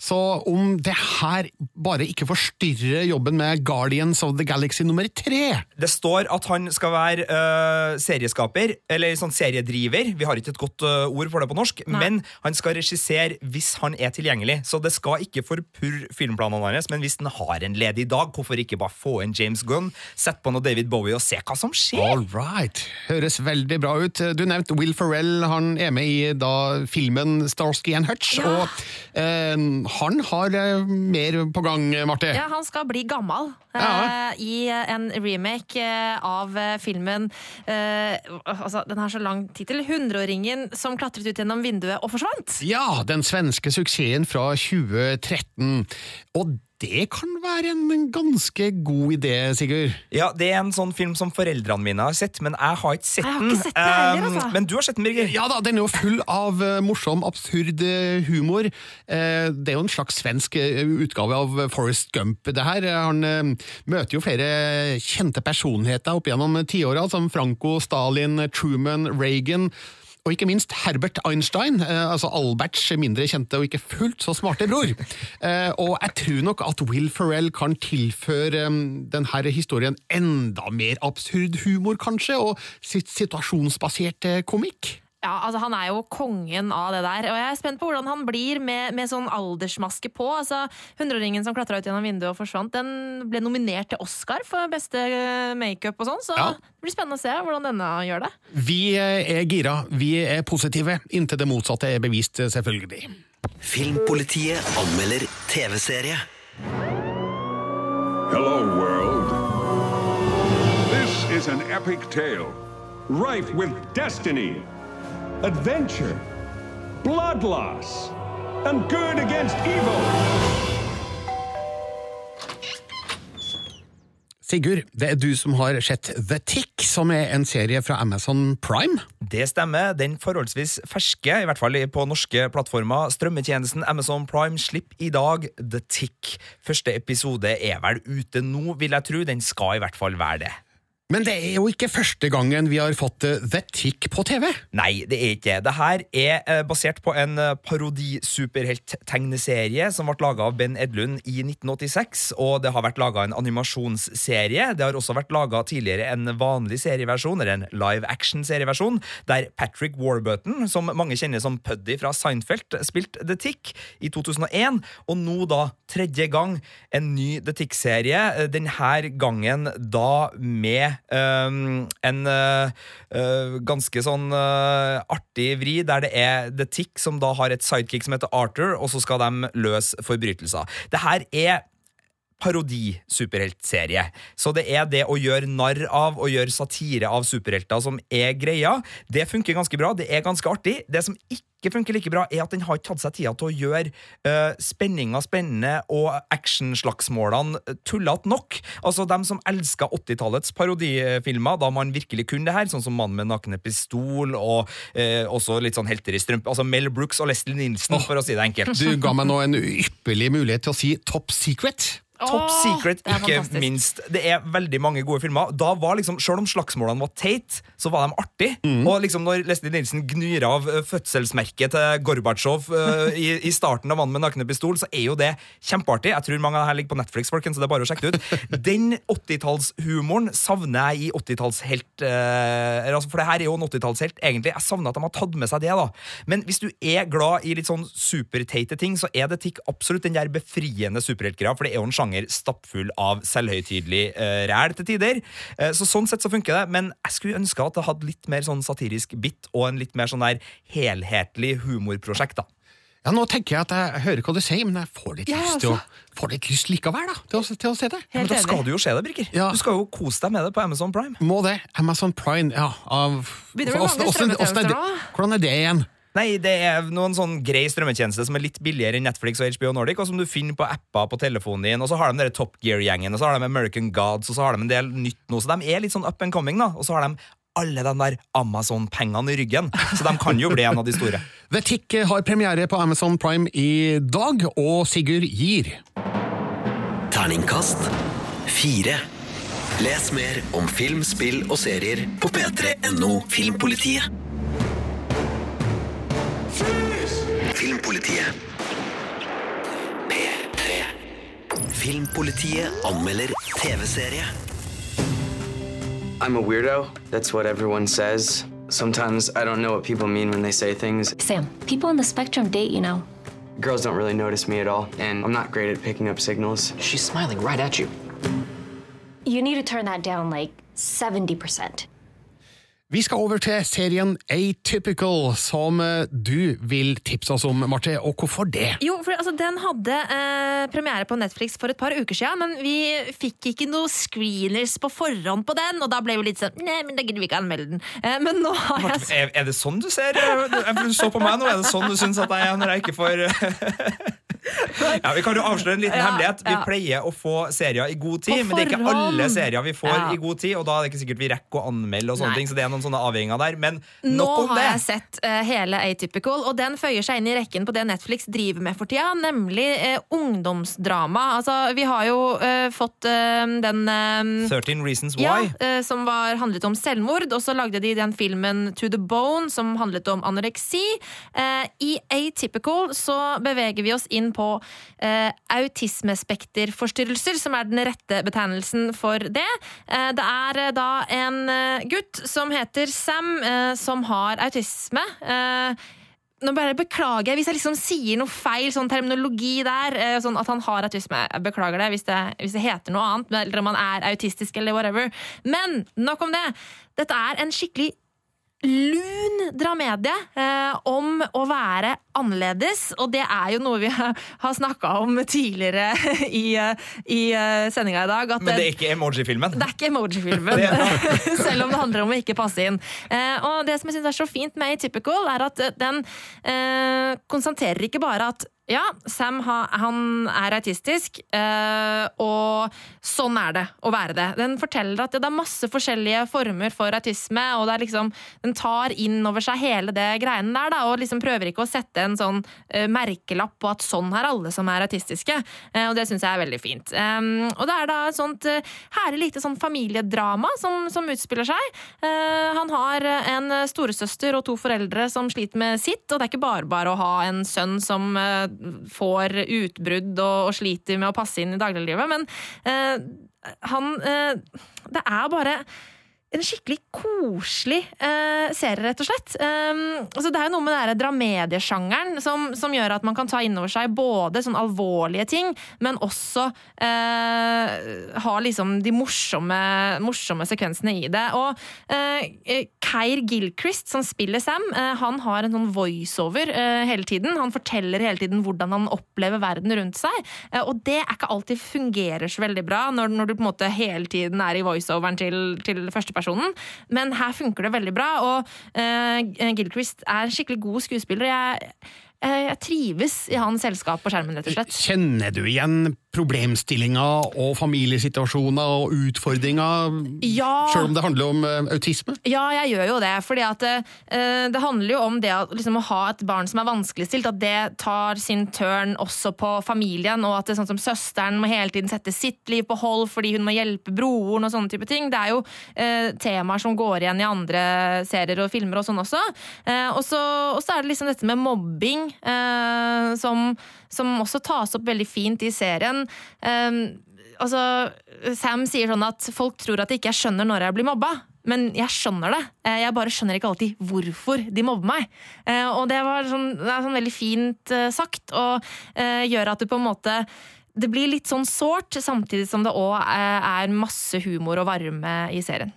så om det her bare ikke forstyrrer jobben med Guardians of the Galaxy nummer tre Det står at han skal være øh, serieskaper, eller sånn seriedriver. Vi har ikke et godt øh, ord for det på norsk, men han skal regissere hvis han er tilgjengelig. Så det skal ikke forpurre filmplanene hans, men hvis den har en ledig dag, hvorfor ikke bare få inn James Gunn, sette på noe David Bowie og se hva som skjer? All right. Høres veldig bra ut. Du nevnte Will Ferrell. Han er med i da filmen Starsky and Hutch. Ja. Og eh, han har eh, mer på gang, Marte. Ja, han skal bli gammel Ja. eh, i en remake eh, av eh, filmen eh, altså, Den er så lang tittel. 'Hundreåringen som klatret ut gjennom vinduet og forsvant'. Ja, den svenske suksessen fra 2013. Og det kan være en ganske god idé, Sigurd. Ja, Det er en sånn film som foreldrene mine har sett, men jeg har ikke sett Jeg har den. ikke sett heller, Um, altså. Men du har sett den, Birger? Ja da, den er jo full av eh, morsom, absurd eh, humor. Eh, det er jo en slags svensk utgave av Forest Gump, det her. Han møter jo flere kjente personligheter opp gjennom tiåra, som Franco, Stalin, Truman, Reagan. Og ikke minst Herbert Einstein, eh, altså Alberts mindre kjente og ikke fullt så smarte bror. Eh, og jeg tror nok at Will Ferrell kan tilføre eh, denne historien enda mer absurd humor, kanskje, og sitt situasjonsbaserte komikk. Ja, altså Han er jo kongen av det der. Og jeg er spent på hvordan han blir med, med sånn aldersmaske på. Altså, Hundreåringen som klatra ut gjennom vinduet og forsvant, den ble nominert til Oscar for beste eh, makeup og sånn, så Ja. det blir spennende å se hvordan denne gjør det. Vi eh, er gira, vi er positive, inntil det motsatte er bevist, eh, selvfølgelig. Filmpolitiet anmelder TV-serie. Hello, world. This is an epic tale, rife with destiny, adventure, blood loss, and good against evil. Sigurd, det er du som har sett The Tick, som er en serie fra Amazon Prime. Det stemmer. Den forholdsvis ferske, i hvert fall på norske plattformer, strømmetjenesten Amazon Prime slipper i dag The Tick. Første episode er vel ute nå, vil jeg tro. Den skal i hvert fall være det. Men det er jo ikke første gangen vi har fått eh, The Tick på TV. Nei, det er ikke det. Det er eh, basert på en eh, parodi-superhelt-tegneserie som ble laga av Ben Edlund i 1986, og det har vært laga en animasjonsserie. Det har også vært laga tidligere en vanlig serieversjon, eller en live action-serieversjon, der Patrick Warburton, som mange kjenner som Puddy fra Seinfeld, spilte The Tick i 2001, og nå da tredje gang en ny The Tick-serie, denne gangen da med um, en uh, ganske sånn uh, artig vri, der det er The Tick som da har et sidekick som heter Arthur, og så skal de løse forbrytelser. Det her er parodi-superheltserie. Så det er det å gjøre narr av og gjøre satire av superhelter som er greia. Det funker ganske bra, det er ganske artig. Det som ikke funker like bra, er at den har ikke tatt seg tida til å gjøre uh, spenninga spennende og actionslagsmålene tullete nok. Altså, dem som elska 80-tallets parodifilmer, da man virkelig kunne det her, sånn som Mannen med nakne pistol og uh, også litt sånn helter i strømpe. Altså Mel Brooks og Leslie Nielsen, for å si det enkelt. Du ga meg nå en ypperlig mulighet til å si Top Secret. Top Secret, ikke fantastisk. minst. Det er veldig mange gode filmer. Da var liksom, Selv om slagsmålene var teit, så var de artig. Og liksom når Leslie Nielsen gnir av eh, fødselsmerket til Gorbatsjov uh, i, i starten av Mannen med nakne pistol, så er jo det kjempeartig. Jeg tror mange av det her ligger på Netflix, folkens, så det er bare å sjekke det ut. Den 80-tallshumoren savner jeg i 80-tallshelt. uh, altså, for det her er jo en 80-tallshelt, egentlig. Jeg savner at de har tatt med seg det, da. Men hvis du er glad i litt sånn superteite ting, så er det tikk absolutt den der befriende superheltgreia, for det er jo en sjanger stappfull av selvhøytidelig uh, ræl til tider. Uh, så sånn sett så funker det, men jeg skulle ønske at det hadde litt mer sånn satirisk bit og en litt mer sånn der helhetlig humorprosjekt, da. Ja, Nå tenker jeg at jeg hører hva du sier, men jeg får litt Ja, lyst til å, altså. får litt lyst likevel da, til å, til å se det. Men da skal du jo se det, Birker. Ja. Du skal jo kose deg med det på Amazon Prime. Må det. Amazon Prime, ja. Av, Begynner det å er strømmetjenester nå? Hvordan er det igjen? Nei, det er noen sånn grei strømmetjeneste som er litt billigere enn Netflix og HBO Nordic, og som du finner på apper på telefonen din. Og så har de dere Top Gear-gjengen, og så har de American Gods, og så har de en del nytt nå. Så de er litt sånn up and coming, da. Og så har de alle de der Amazon-pengene i ryggen. Så de kan jo bli en av de store. The Tick har premiere på Amazon Prime i dag, og Sigurd gir. Terningkast fire. Les mer om film, spill og serier på p3.no Filmpolitiet. Filmpolitiet. P3. Filmpolitiet anmelder TV-serie. I'm a weirdo. That's what everyone says. Sometimes I don't know what people mean when they say things. Sam, people on the spectrum date, you know. Girls don't really notice me at all, and I'm not great at picking up signals. She's smiling right at you. You need to turn that down like 70%. Vi skal over til serien Atypical, som eh, du vil tipse oss om, Marte. Og hvorfor det? Jo, for altså, Den hadde eh, premiere på Netflix for et par uker siden, men vi fikk ikke noe screeners på forhånd på den, og da ble vi litt sånn Nei, men da gidder vi ikke anmelde den. Eh, men nå har jeg Er, er det sånn du ser? Du så på meg nå. Er det sånn du syns at jeg er når jeg ikke får Ja, Vi kan jo avsløre en liten Ja, hemmelighet. Vi ja. pleier å få serier i god tid, men det er ikke alle serier vi får Ja. i god tid, og da er det ikke sikkert vi rekker å anmelde, og sånne Nei. ting, så det er noen sånne avhengige der. Men Nå nok om det. Nå har jeg sett uh, hele Atypical, og den føyer seg inn i rekken på det Netflix driver med for tida, nemlig uh, ungdomsdrama. Altså, vi har jo uh, fått den eh, 13 Reasons ja, Why. eh, som var, handlet om selvmord, og så lagde de den filmen To the Bone, som handlet om anoreksi. I Atypical så beveger vi oss inn på autismespekterforstyrrelser, som er den rette betegnelsen for det. Det er da en gutt som heter Sam, eh, som har autisme. Eh, nå bare beklager jeg hvis jeg liksom sier noe feil sånn terminologi der. eh, Sånn at han har autisme. Jeg beklager det hvis det, hvis det heter noe annet, eller om han er autistisk eller whatever. Men nok om det. Dette er en skikkelig lun dramedie eh, om å være annerledes, og det er jo noe vi har, snakka om tidligere i, eh, i eh, sendinga i dag. Men det er ikke emoji-filmen? det er ikke emoji-filmen, selv om det handler om å ikke passe inn. Eh, og det som jeg syns er så fint med Atypical, er at den eh, konstaterer ikke bare at ja, Sam ha, han er autistisk, eh, og sånn er det å være det. Den forteller at det er masse forskjellige former for autisme, og liksom, den tar inn over seg hele det greiene der, da, og liksom prøver ikke å sette en sånn eh, merkelapp på at sånn er alle som er autistiske. Eh, og det syns jeg er veldig fint. Og det er da et sånt herlig lite sånn familiedrama som, som utspiller seg. Han har en storesøster og to foreldre som sliter med sitt, og det er ikke bare bare å ha en sønn som får utbrudd og, og sliter med å passe inn i dagliglivet, men eh, han eh, Det er bare en skikkelig koselig eh, serie, rett og slett. Um, altså det er jo noe med den dramediesjangeren som, som gjør at man kan ta innover seg både sånn alvorlige ting, men også eh, ha liksom de morsomme, morsomme sekvensene i det. Og eh, Keir Gilchrist, som spiller Sam, eh, han har en sånn voiceover eh, hele tiden. Han forteller hele tiden hvordan han opplever verden rundt seg, eh, og det er ikke alltid fungerer så veldig bra når, når du på en måte hele tiden er i voiceoveren til, til førstepersonen, men her funker det veldig bra, og uh, Gilchrist er en skikkelig god skuespiller. Jeg, uh, jeg trives i hans selskap på skjermen, rett og slett. Kjenner du igjen problemstillinger og familiesituasjoner og utfordringer, Ja. selv om det handler om uh, autisme? Ja, jeg gjør jo det. fordi at eh, det handler jo om det at, liksom, å ha et barn som er vanskeligstilt, at det tar sin tørn også på familien, og at det sånn som søsteren må hele tiden sette sitt liv på hold fordi hun må hjelpe broren og sånne type ting. Det er jo uh, temaer som går igjen i andre serier og filmer og sånn også. Og, så, er det liksom dette med mobbing, som, som også tas opp veldig fint i serien. Eh, altså, Sam sier sånn at folk tror at jeg ikke skjønner når jeg blir mobba. Men jeg skjønner det. Eh, Jeg bare skjønner ikke alltid hvorfor de mobber meg. Eh, Og det, var sånn, det er sånn veldig fint eh, sagt, og gjør at du på en måte Det blir litt sånn sårt, samtidig som det òg er masse humor og varme i serien.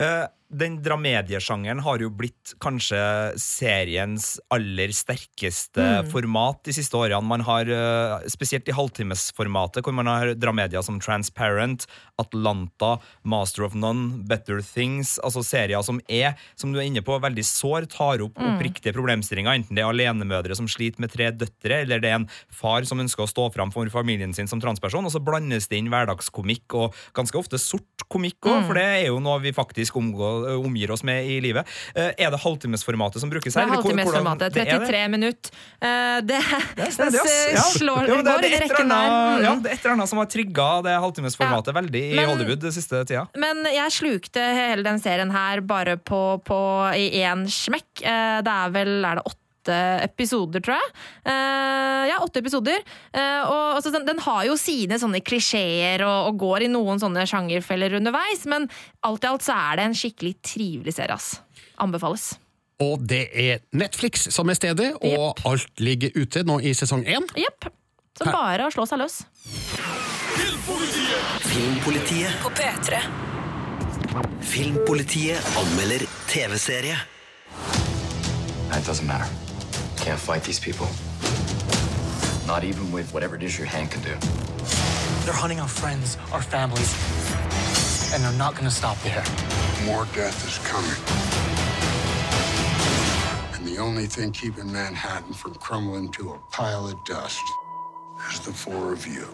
Eh, den dramediesjangeren har jo blitt kanskje seriens aller sterkeste Mm. format de siste årene. Man har, eh, Spesielt i halvtimesformatet, hvor man har dramedier som Transparent, Atlanta, Master of None, Better Things. Altså serier som er, som du er inne på, veldig sår, tar opp Mm. oppriktige problemstillinger. Enten det er alenemødre som sliter med tre døtre, eller det er en far som ønsker å stå fram for familien sin som transperson, og så blandes det inn hverdagskomikk, og ganske ofte sort komikk òg, Mm. for det er jo noe vi faktisk omgår, omgir oss med i livet. Eh, Er det halvtimesformatet som brukes her? er det er halvtimesformatet. 33 minutter. Eh, Det, det, snedig. Ja. slår Jo, det, går det, i rekken der. Mm. ja, det er et eller annet som har trigga det halvtimesformatet veldig i Men- Hollywood den siste tida. Men jeg slukte hele den serien her bare på, på i én smekk. Eh, Det er vel er det åtte episoder, tror jeg. Uh, ja, åtte episoder. Uh, og altså, den, den har jo sine sånne klisjeer og, og går i noen sånne sjangerfeller underveis, men alt i alt så er det en skikkelig trivelig serie. ass. Anbefales. Og det er Netflix som er stedet, og alt ligger ute nå i sesong én. Jepp. Så bare å slå seg løs. Filmpolitiet På P3. Filmpolitiet anmelder TV-serie. It doesn't matter. Can't fight these people. Not even with whatever it is your hand can do. They're hunting our friends, our families, and they're not gonna stop there. More death is coming. And the only thing keeping Manhattan from crumbling to a pile of dust is the four of you.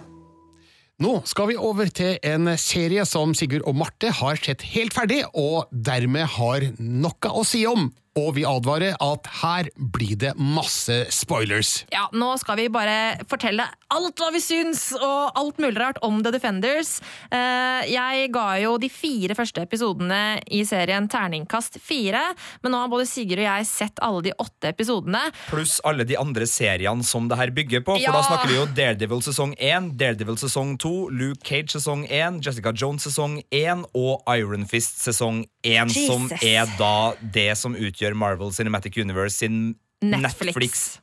Nå skal vi over til en serie som Sigurd og Marte har sett helt ferdig, og dermed har noe å si om. Og vi advarer at her blir det masse spoilers. Ja, nå skal vi bare fortelle alt hva vi syns, og alt mulig rart om The Defenders. Eh, Jeg ga jo de fire første episodene i serien terningkast fire, men nå har både Sigurd og jeg sett alle de åtte episodene. Pluss alle de andre seriene som det her bygger på. For Ja. da snakker vi jo Daredevil sesong 1, Daredevil sesong 2, Luke Cage sesong 1, Jessica Jones sesong 1 og Iron Fist sesong 1, som er da det som utgjør Marvel Cinematic Universe sin Netflix. Netflix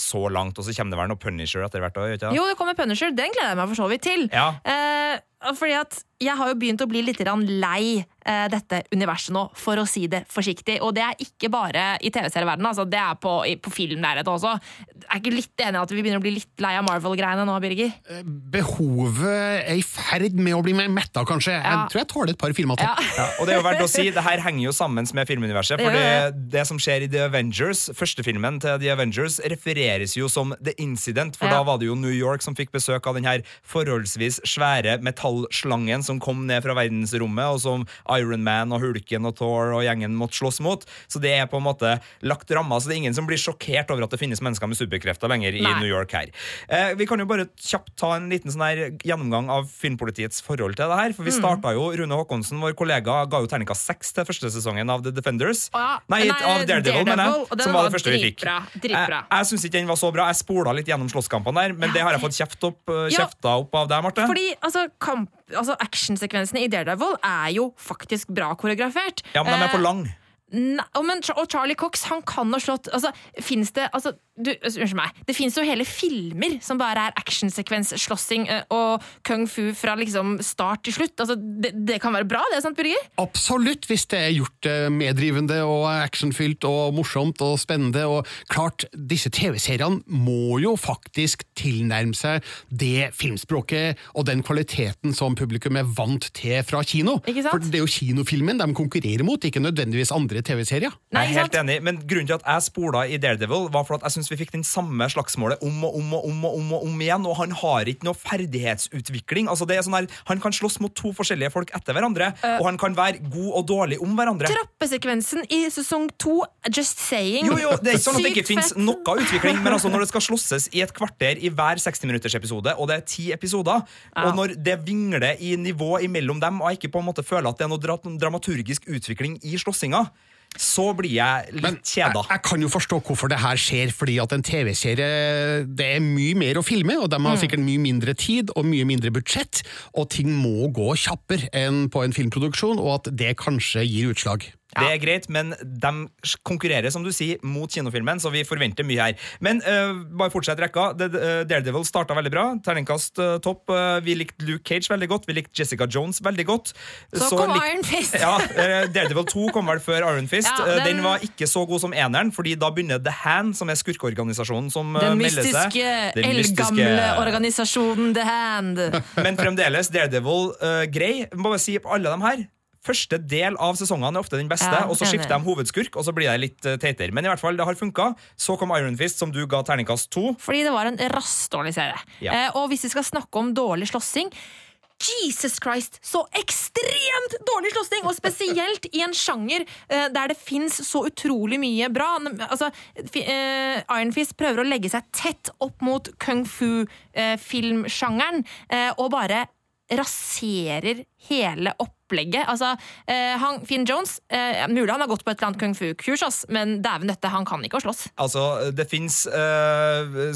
så langt. Og så kommer det vel noe Punisher etter hvert. òg? Jo, det kommer Punisher. Den gleder jeg meg for så vidt til. Ja. Eh, fordi at jeg har jo begynt å bli litt lei eh, dette universet nå, for å si det forsiktig. Og det er ikke bare i TV-serieverdenen, altså, det er på, i- på filmlerretet også. Jeg er ikke litt enig i at vi begynner å bli litt lei av Marvel-greiene nå, Birger? Behovet er i ferd med å bli mer metta, kanskje. Ja. Jeg tror jeg tåler et par filmer til. Ja, og det er jo verdt å si, det her henger jo sammen med filmuniverset. For Det det, det som skjer i The Avengers, første filmen til The Avengers, refereres jo som The Incident. For Ja. da var det jo New York som fikk besøk av den her forholdsvis svære metallslangen som kom ned fra verdensrommet, og som Iron Man og Hulken og Thor og gjengen måtte slåss mot. Så det er på en måte lagt rammer, så det er ingen som blir sjokkert over at det finnes mennesker med superkrefter lenger i New York her. Eh, vi kan jo bare kjapt ta en liten sånn her gjennomgang av filmpolitiets forhold til det her. For vi Mm. starta jo, Rune Håkonsen, vår kollega, ga jo terningkast seks til første sesongen av The Defenders. Å ja. Nei, Nei, av Daredevil, mener jeg. Som var var det første vi fikk. dritbra. Jeg, jeg syns ikke den var så bra. Jeg spola litt gjennom slåsskampene der, men det har jeg fått kjeft opp, eh, Ja. kjefta opp av deg, Marte. Fordi altså, kamp, altså, actionsekvensene i Daredevil er jo faktisk bra koreografert. Ja, men de er for Eh, lang. Nei, og men, og Charlie Cox han kan ha slått altså, Fins det altså, du, Unnskyld meg. Det fins jo hele filmer som bare er actionsekvens, slåssing og kung fu fra liksom start til slutt. Altså, det, det kan være bra, det, sant, Birger? Absolutt, hvis det er gjort medrivende og actionfylt og morsomt og spennende. Og klart, disse TV-seriene må jo faktisk tilnærme seg det filmspråket og den kvaliteten som publikum er vant til fra kino. For det er jo kinofilmen de konkurrerer mot, ikke nødvendigvis andre TV-serier. Jeg er helt enig, men Grunnen til at jeg spola i Daredevil, var for at jeg syns vi fikk den samme slagsmålet om og om og om og om, og om igjen, og han har ikke noe ferdighetsutvikling. Altså det er sånn her, Han kan slåss mot to forskjellige folk etter hverandre, uh, og han kan være god og dårlig om hverandre. Trappesekvensen i sesong to, just saying. Jo, jo, Det er ikke sånn at det ikke fins noe utvikling, men altså når det skal slåsses i et kvarter i hver 60-minutters episode, og det er ti episoder, Ja. og når det vingler i nivå imellom dem, og jeg ikke på en måte føler at det er noe dramaturgisk utvikling i slåssinga, så blir jeg litt kjeda. Jeg, jeg kan jo forstå hvorfor det her skjer, fordi at en TV-serie det er mye mer å filme, og de har Mm. sikkert mye mindre tid og mye mindre budsjett, og ting må gå kjappere enn på en filmproduksjon, og at det kanskje gir utslag. Det er greit, men de konkurrerer som du sier, mot kinofilmen, så vi forventer mye her. Men uh, bare fortsett rekka. The- uh, Daredevil starta veldig bra. Terningkast uh, topp. Eh, vi likte Luke Cage veldig godt. Vi likte Jessica Jones veldig godt. Så kom Iron Fist. Ja, Daredevil 2 kom vel før Iron Fist. Ja, den- den... var ikke så god som eneren, Fordi da begynner The Hand, som er skurkeorganisasjonen, som Den melder seg. mystiske, eldgamle organisasjonen The Hand. men fremdeles Daredevil grei. Må bare si på alle de her Første del av sesongene er ofte den beste, Ja, og så skifter de hovedskurk, og så blir det litt teiter. teitere. Men i hvert fall, det har funka. Så kom Iron Fist, som du ga terningkast to. Fordi det var en rassdårlig serie. Ja. Eh, og hvis vi skal snakke om dårlig slåssing Jesus Christ, så ekstremt dårlig slåssing! Og spesielt i en sjanger eh, der det fins så utrolig mye bra. Altså, eh, Iron Fist prøver å legge seg tett opp mot kung fu-filmsjangeren, eh, og bare raserer hele opplegget. Altså, eh, han, Finn Jones eh, Mulig han har gått på et eller annet kung fu-kurs, men dæven døtte, han kan ikke å slåss. Altså, Det fins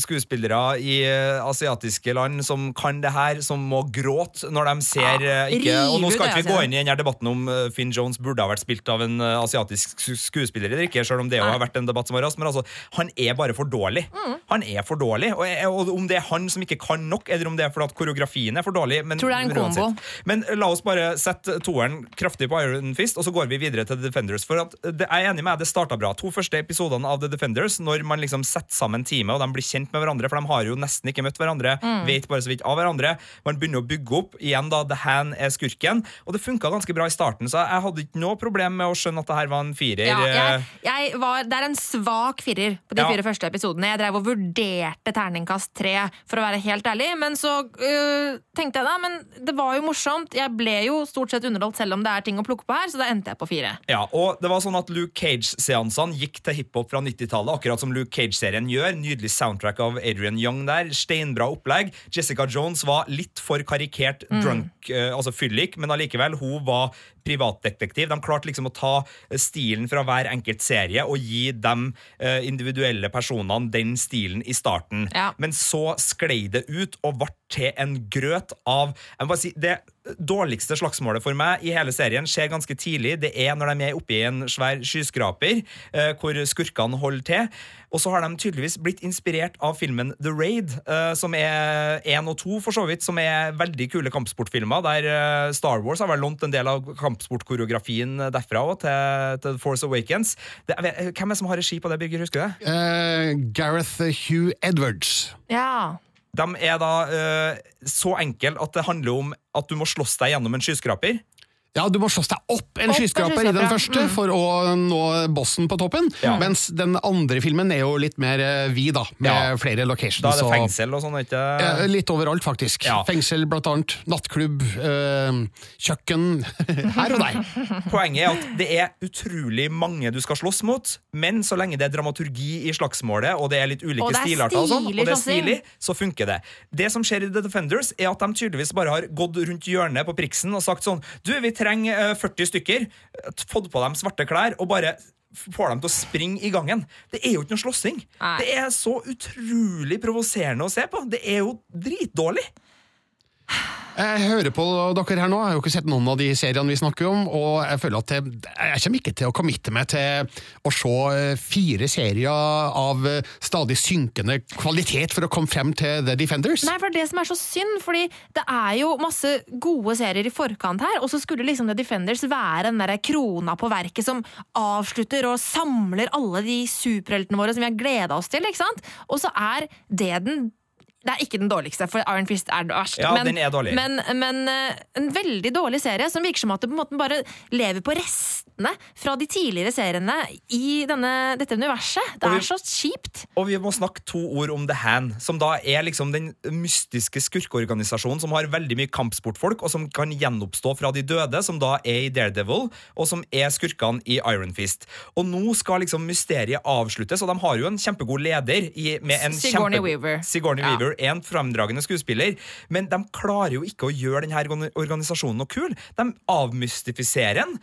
skuespillere i eh, asiatiske land som kan det her, som må gråte når de ser Ja, eh, ikke Og nå skal ikke vi gå inn i denne debatten om eh, Finn Jones burde ha vært spilt av en eh, asiatisk skuespiller eller ikke, selv om det jo har vært en debatt som har rast, men altså, han er bare for dårlig. Mm. Han er for dårlig, og, og om det er han som ikke kan nok, eller om det er fordi at koreografien er for dårlig men, Tror det er en men kombo. Men la oss bare sette toeren kraftig på Iron Fist, og så går vi videre til The Defenders. For at det, jeg er enig med deg, det starta bra. To første episodene av The Defenders, når man liksom setter sammen teamet, og de blir kjent med hverandre, for de har jo nesten ikke møtt hverandre, Mm. vet bare så vidt av hverandre. Man begynner å bygge opp. Igjen, da, The Hand er skurken. Og det funka ganske bra i starten, så jeg hadde ikke noe problem med å skjønne at det her var en firer. Ja, jeg, eh, jeg var, det er en svak firer på de Ja. fire første episodene. Jeg drev og vurderte terningkast tre, for å være helt ærlig. Men så øh, tenkte jeg da, men det var jo morsomt. Jeg ble jo stort sett underholdt selv om det er ting å plukke på her, så da endte jeg på fire. Ja, og det var sånn at Luke Cage-seansene gikk til hiphop fra 90-tallet, akkurat som Luke Cage-serien gjør. Nydelig soundtrack av Adrian Young der. Steinbra opplegg. Jessica Jones var litt for karikert Mm. drunk, eh, altså fyllik, men allikevel, hun var privatdetektiv. De klarte liksom å ta eh, stilen fra hver enkelt serie og gi de uh, individuelle personene den stilen i starten. Ja. Men så sklei det ut og ble til en grøt av jeg må bare si, Det dårligste slagsmålet for meg i hele serien skjer ganske tidlig. Det er når de er oppe i en svær skyskraper eh, hvor skurkene holder til. Og så har de tydeligvis blitt inspirert av filmen The Raid, eh, som er én og to, for så vidt, som er veldig kule kampsportfilmer, der eh, Star Wars har vel lånt en del av kampsportkoreografien derfra òg, til, til The Force Awakens. Det, vet, hvem er det som har regi på det, Birger? Husker du det? Uh, Gareth Hugh Edwards. Ja. De er da uh, så enkle at det handler om at du må slåss deg gjennom en skyskraper. Ja, du må slåss deg opp en skyskraper i den første mm. for å nå bossen på toppen, Ja. mens den andre filmen er jo litt mer vi vid, da, med Ja. flere locations. Da er det og- fengsel og sånn, ikke Ja, litt overalt, faktisk. Ja. Fengsel, blant annet. Nattklubb, eh, kjøkken her og der. Poenget er at det er utrolig mange du skal slåss mot, men så lenge det er dramaturgi i slagsmålet, og det er litt ulike er stilarter, og, sånn, og det er stilig, så funker det. Det som skjer i The Defenders, er at de tydeligvis bare har gått rundt hjørnet på priksen og sagt sånn Du, vi trenger eh, 40 stykker. Fått på dem svarte klær og bare får dem til å springe i gangen. Det er jo ikke noe slåssing. Det er så utrolig provoserende å se på. Det er jo dritdårlig. Jeg hører på dere her nå, jeg har jo ikke sett noen av de seriene vi snakker om, og jeg føler at jeg, jeg kommer ikke til å committe meg til å se eh, fire serier av eh, stadig synkende kvalitet for å komme frem til The Defenders. Nei, for det som er så synd, fordi det er jo masse gode serier i forkant her, og så skulle liksom The Defenders være den der krona på verket som avslutter og samler alle de superheltene våre som vi har gleda oss til, ikke sant? Og så er det den det er ikke den dårligste, for Iron Fist er verst. Ja, men, den er dårlig. Men, men eh, en veldig dårlig serie som virker som at det på en måte bare lever på restene fra de tidligere seriene i denne, dette universet. Det vi- er så kjipt. Og vi må snakke to ord om The Hand, som da er liksom den mystiske skurkeorganisasjonen som har veldig mye kampsportfolk, og som kan gjenoppstå fra de døde, som da er i Daredevil, og som er skurkene i Iron Fist. Og nå skal liksom mysteriet avsluttes, og de har jo en kjempegod leder i, med en Sigourney kjempe- Weaver. Sigourney Ja. Weaver er en fremdragende skuespiller, men de klarer jo ikke å gjøre denne organisasjonen noe kul. De avmystifiserer den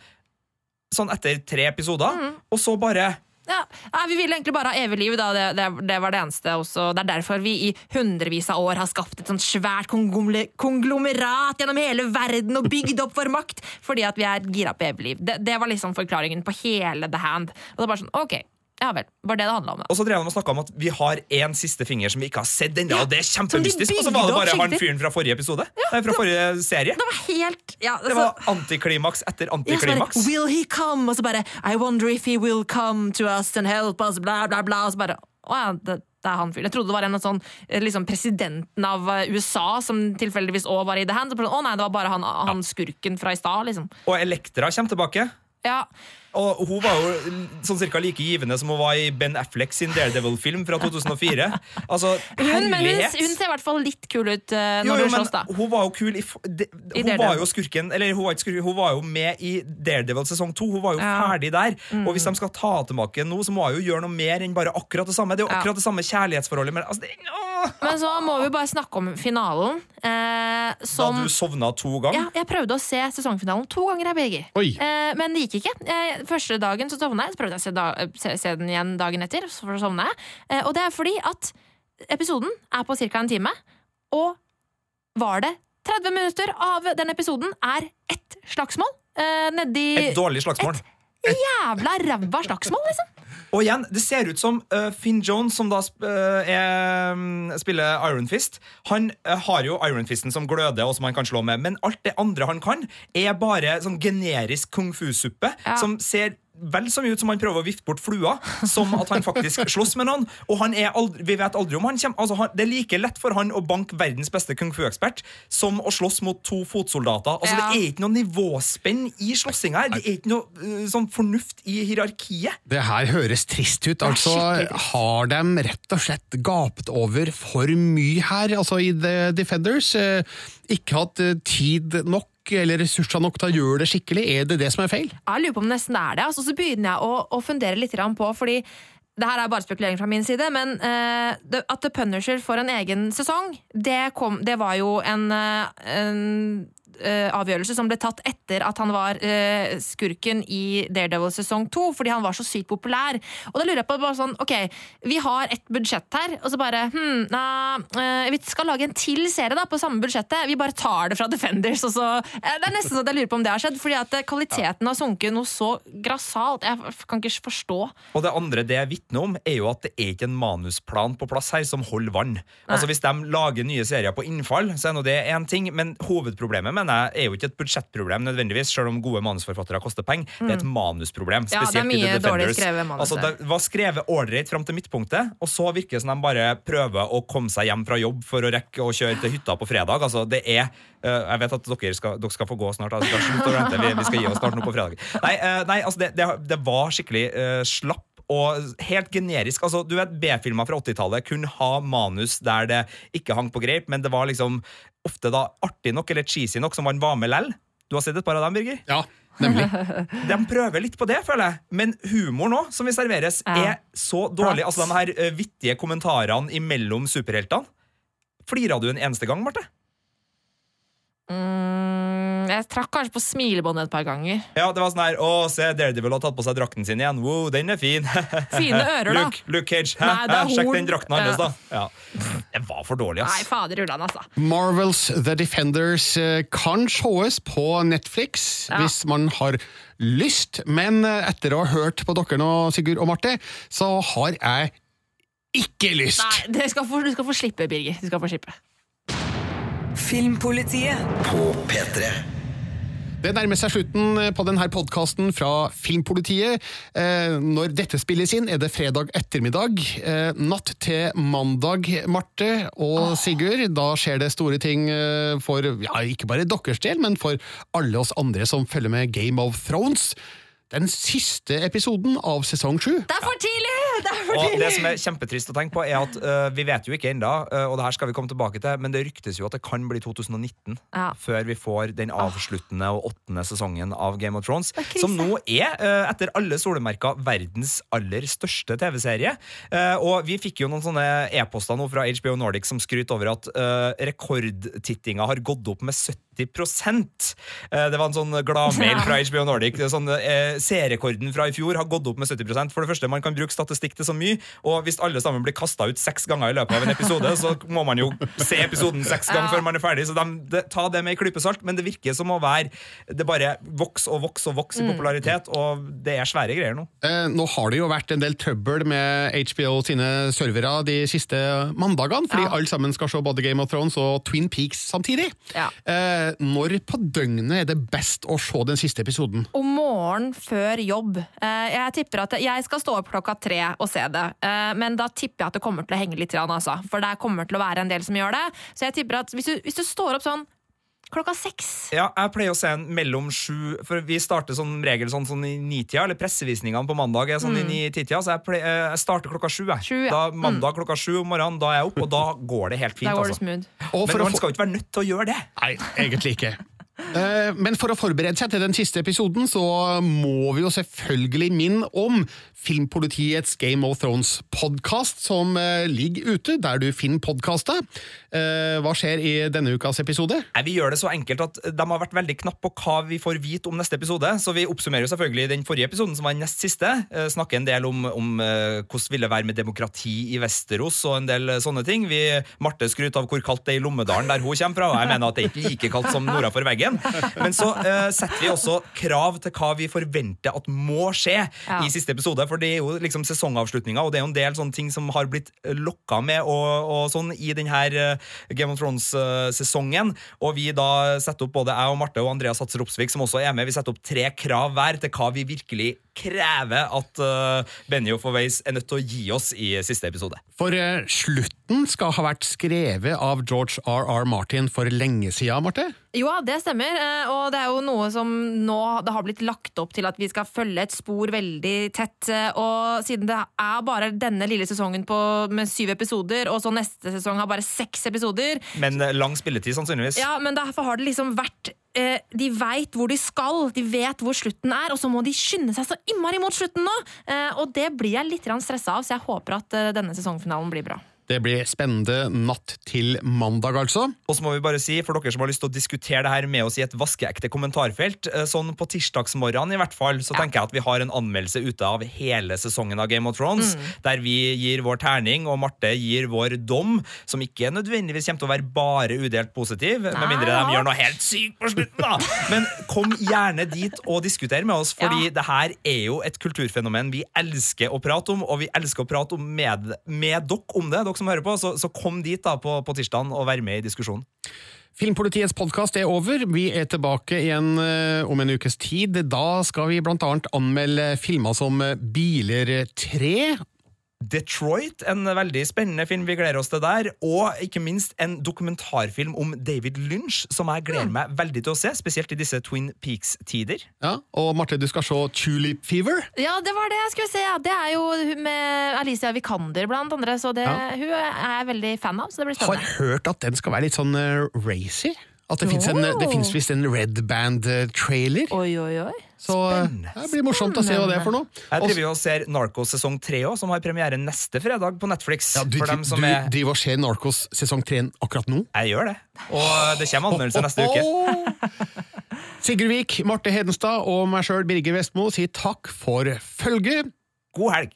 sånn etter tre episoder, Mm. og så bare Ja, nei, Vi ville egentlig bare ha evig liv. Da. Det, det, det var det eneste. Også. Det er derfor vi i hundrevis av år har skapt et sånt svært konglomerat gjennom hele verden og bygd opp vår makt fordi at vi er gira på evig liv. Det, det var liksom forklaringen på hele The Hand. Og det er bare sånn, ok, ja vel. Var det det handla om, da? Og så drev de og snakka om at vi har én siste finger som vi ikke har sett ennå. Ja, og det er kjempemystisk. Og så var det bare han fyren fra forrige episode. Nei, fra forrige serie. Det var helt ja, Det var antiklimaks etter Ja, antiklimaks. Will he come? Og så bare I wonder if he will come to us and help us, bla, bla, bla. Og så bare Å ja, det, det er han fyren. Jeg trodde det var en sånn eh, liksom presidenten av eh, USA som tilfeldigvis òg var i The Hand. Å nei, det var bare han, han skurken fra i stad, liksom. Og Elektra kommer tilbake. Ja. Og hun var jo sånn cirka like givende som hun var i Ben Affleck sin Daredevil-film fra 2004. Altså, Hun, men hun, hun ser i hvert fall litt kul ut uh, når jo, du hun slåss, da. hun var jo kul i, de, I Hun Daredevil. var jo skurken Eller hun var ikke skurken, hun var jo med i Daredevil sesong to. Hun var jo Ja. ferdig der. Mm. Og hvis de skal ta tilbake nå, så må hun jo gjøre noe mer enn bare akkurat det samme. Det er jo Ja. akkurat det samme kjærlighetsforholdet. Men altså, det, åh! Men så må vi bare snakke om finalen. Eh, som Da du sovna to ganger? Ja, jeg prøvde å se sesongfinalen to ganger, jeg, Birger. Eh, men det gikk ikke. Eh, første dagen så sovna jeg, så prøvde jeg å se, da, se, se den igjen dagen etter. Så sovna jeg. Eh, og det er fordi at episoden er på ca. en time, og var det 30 minutter av den episoden er ett slagsmål eh, nedi Et dårlig slagsmål. Et Jævla ræva slagsmål, liksom! Og igjen, det ser ut som uh, Finn Jones, som da sp uh, er, mm, spiller Iron Fist, han uh, har jo Iron Fisten som gløder, og som han kan slå med, men alt det andre han kan, er bare sånn generisk kung fu-suppe, som ser vel så mye ut som han prøver å vifte bort flua, som at han faktisk slåss med noen. Og han er aldri, vi vet aldri om han kommer altså han, Det er like lett for han å banke verdens beste kung fu-ekspert som å slåss mot to fotsoldater. Altså Ja. Det er ikke noe nivåspenn i slåssinga her. Det er ikke noe uh, sånn fornuft i hierarkiet. Det her høres trist ut. Altså, har de rett og slett gapt over for mye her, altså i The Defenders? Eh, ikke hatt eh, tid nok eller ressurser nok til å gjøre det skikkelig? Er det det som er feil? Jeg lurer på om det nesten er det. Altså, så begynner jeg å, å fundere litt på, fordi det her er bare spekulering fra min side, men uh, det, at The Punisher får en egen sesong, det, kom, det var jo en, uh, en eh, avgjørelse som ble tatt etter at han var eh, skurken i Daredevil sesong to, fordi han var så sykt populær. Og da lurer jeg på bare sånn, ok, vi har et budsjett her, og så bare hm, nah, eh, vi skal lage en til serie da, på samme budsjettet. Vi bare tar det fra Defenders, og så eh, Det er nesten sånn at jeg lurer på om det har skjedd, fordi at eh, kvaliteten har sunket noe så grassat. Jeg kan ikke forstå. Og det andre det jeg vitner om, er jo at det er ikke en manusplan på plass her som holder vann. Altså Hvis de lager nye serier på innfall, så er nå det én ting, men hovedproblemet mener jeg er jo ikke et budsjettproblem nødvendigvis, selv om gode manusforfattere koster penger. Det er et manusproblem. manusproblem. Ja, det er mye i The Defenders. skrevet manus Altså, det var skrevet ålreit fram til midtpunktet, og så virker det som de bare prøver å komme seg hjem fra jobb for å rekke å kjøre til hytta på fredag. Altså, det er eh, Jeg vet at dere skal, dere skal få gå snart. Altså, vente, vi, vi skal gi oss snart nå på fredag. Nei, eh, nei altså, det, det, det var skikkelig uh, slapp og helt generisk. altså du vet B-filmer fra 80-tallet kunne ha manus der det ikke hang på greip, men det var liksom ofte da artig nok eller cheesy nok som man var med lell. Du har sett et par av dem, Birger? Ja, nemlig. De prøver litt på det, føler jeg. Men humoren òg, som vi serveres, er så dårlig. Altså De her eh, vittige kommentarene imellom superheltene. Flira du en eneste gang, Marte? Mm, jeg trakk kanskje på smilebåndet et par ganger. Ja, det var sånn her Å, se, Daredevil har tatt på seg drakten sin igjen. Wow, den er fin. Fine ører, da. Luke, Luke Cage. Nei, det er? Sjekk den drakten hans, Ja. da. Ja. Det var for dårlig, ass. Nei, fader ullan, altså. Marvels The Defenders eh, kan sees på Netflix Ja. hvis man har lyst, men eh, etter å ha hørt på dere nå, Sigurd og Marte, så har jeg ikke lyst. Nei, du skal få, du skal få slippe, Birger. Du skal få slippe. Filmpolitiet på P3. Det nærmer seg slutten på denne podkasten fra Filmpolitiet. Eh, når dette spilles inn, er det fredag ettermiddag. Eh, natt til mandag, Marte og Sigurd. Da skjer det store ting eh, for ja, ikke bare deres del, men for alle oss andre som følger med Game of Thrones. Den siste episoden av sesong sju. Det er for tidlig! Det er for Og det som er kjempetrist å tenke på, er at uh, vi vet jo ikke ennå, og det her skal vi komme tilbake til, men det ryktes jo at det kan bli 2019 Ja. før vi får den avsluttende og åttende sesongen av Game of Thrones. Som nå er, uh, etter alle solemerker, verdens aller største TV-serie. Eh, og vi fikk jo noen sånne e-poster nå fra HBO Nordic som skryter over at rekordtittinga har gått opp med 70 Eh, Det var en sånn gladmail fra HBO Nordic. Det er Sånn, eh, Seerrekorden fra i fjor har gått opp med 70% For det første, Man kan bruke statistikk til så mye, og hvis alle sammen blir kasta ut seks ganger i løpet av en episode, så må man jo se episoden seks ganger før man er ferdig. Så de, de, ta det med i klype salt, men det virker som å være Det bare vokser og vokser og vokser i Mm. popularitet, og det er svære greier nå. Eh, nå har det jo vært en del trøbbel med HBO sine servere de siste mandagene, fordi alle sammen skal se både Game of Thrones og Twin Peaks samtidig. Ja. Eh, når på døgnet er det best å se den siste episoden? Om morgenen før jobb. Eh, Jeg tipper at jeg skal stå opp klokka tre og se det, Eh, men da tipper jeg at det kommer til å henge litt, altså. for det kommer til å være en del som gjør det. Så jeg tipper at hvis du, hvis du står opp sånn klokka seks Ja, jeg pleier å se en mellom sju For vi starter som regel sånn, sånn i nitida, eller pressevisningene på mandag er sånn Mm. i ni-titida, så jeg, pleier, eh, jeg starter klokka sju. Jeg. Sju, ja. da, mandag klokka sju om morgenen, da er jeg oppe, og da går det helt fint. Da går det altså. smooth. Og for Men man få- skal jo ikke være nødt til å gjøre det. Nei, egentlig ikke. Eh, Men for å forberede seg til den siste episoden, så må vi jo selvfølgelig minne om Filmpolitiets Game of Thrones-podkast, som eh, ligger ute der du finner podkaster. Eh, Hva skjer i denne ukas episode? Nei, Vi gjør det så enkelt at de har vært veldig knappe på hva vi får vite om neste episode. Så vi oppsummerer jo selvfølgelig den forrige episoden, som var den nest siste. Snakker en del om, om hvordan ville være med demokrati i Vesterås og en del sånne ting. Vi, Marte skryter av hvor kaldt det er i Lommedalen, der hun kommer fra, og jeg mener at det er ikke like kaldt som nord for veggen. Men så uh, setter vi også krav til hva vi forventer at må skje Ja. i siste episode. For det er jo liksom sesongavslutninga, og det er jo en del sånne ting som har blitt eh, lokka med og, og sånn i denne eh, Game of Thrones-sesongen. Og vi da setter opp, både jeg og Marte og Andreas Hatser Opsvik, som også er med, vi setter opp tre krav hver til hva vi virkelig krever at uh, Benny og Weiss er nødt til å gi oss i siste episode. For uh, slutten skal ha vært skrevet av George R.R. Martin for lenge siden, Marte? Jo, det stemmer. eh, Og det er jo noe som nå det har blitt lagt opp til at vi skal følge et spor veldig tett. Og siden det er bare denne lille sesongen på, med syv episoder, og så neste sesong har bare seks episoder Men lang spilletid, sannsynligvis. Ja, men derfor har det liksom vært de veit hvor de skal, de vet hvor slutten er, og så må de skynde seg så innmari mot slutten nå! Eh, og det blir jeg litt stressa av, så jeg håper at eh, denne sesongfinalen blir bra. Det blir spennende natt til mandag, altså. Og så må vi bare si, for dere som har lyst til å diskutere det her med oss i et vaskeekte kommentarfelt, eh, sånn på tirsdagsmorgenen i hvert fall, så tenker jeg at vi har en anmeldelse ute av hele sesongen av Game of Thrones, Mm. der vi gir vår terning, og Marte gir vår dom, som ikke nødvendigvis kommer til å være bare udelt positiv, med mindre de gjør noe helt sykt på slutten, da! Men kom gjerne dit og diskuter med oss, fordi det her er jo et kulturfenomen vi elsker å prate om, og vi elsker å prate om med, med dere om det, dere som hører på, så, så kom dit da på, på tirsdagen og vær med i diskusjonen. Filmpolitiets podkast er over. Vi er tilbake igjen eh, om en ukes tid. Da skal vi annet anmelde filmer som Biler 3. Detroit, en veldig spennende film vi gleder oss til der. Og ikke minst en dokumentarfilm om David Lynch, som jeg gleder meg veldig til å se. Spesielt i disse Twin Peaks-tider. Ja, og Marte, du skal se Tulip Fever. Ja, det var det jeg skulle se. Ja. Det er jo med Alicia Vikander, blant andre. Så det, Ja. hun er jeg veldig fan av, så det blir Har spennende. hørt at den skal være litt sånn uh, racy. At det fins finnes visst en Red Band-trailer. Oi, oi, oi. Så Spennende. det blir morsomt å se hva det er for noe. Jeg driver jo og ser Narcos sesong 3 også, som har premiere neste fredag på Netflix. Ja, du for dem som du er driver og ser Narcos sesong 3 akkurat nå? Jeg gjør det. Og det kommer anmeldelse neste uke. Sigurd Vik, Marte Hedenstad og meg sjøl, Birger Vestmo, sier takk for følget. God helg.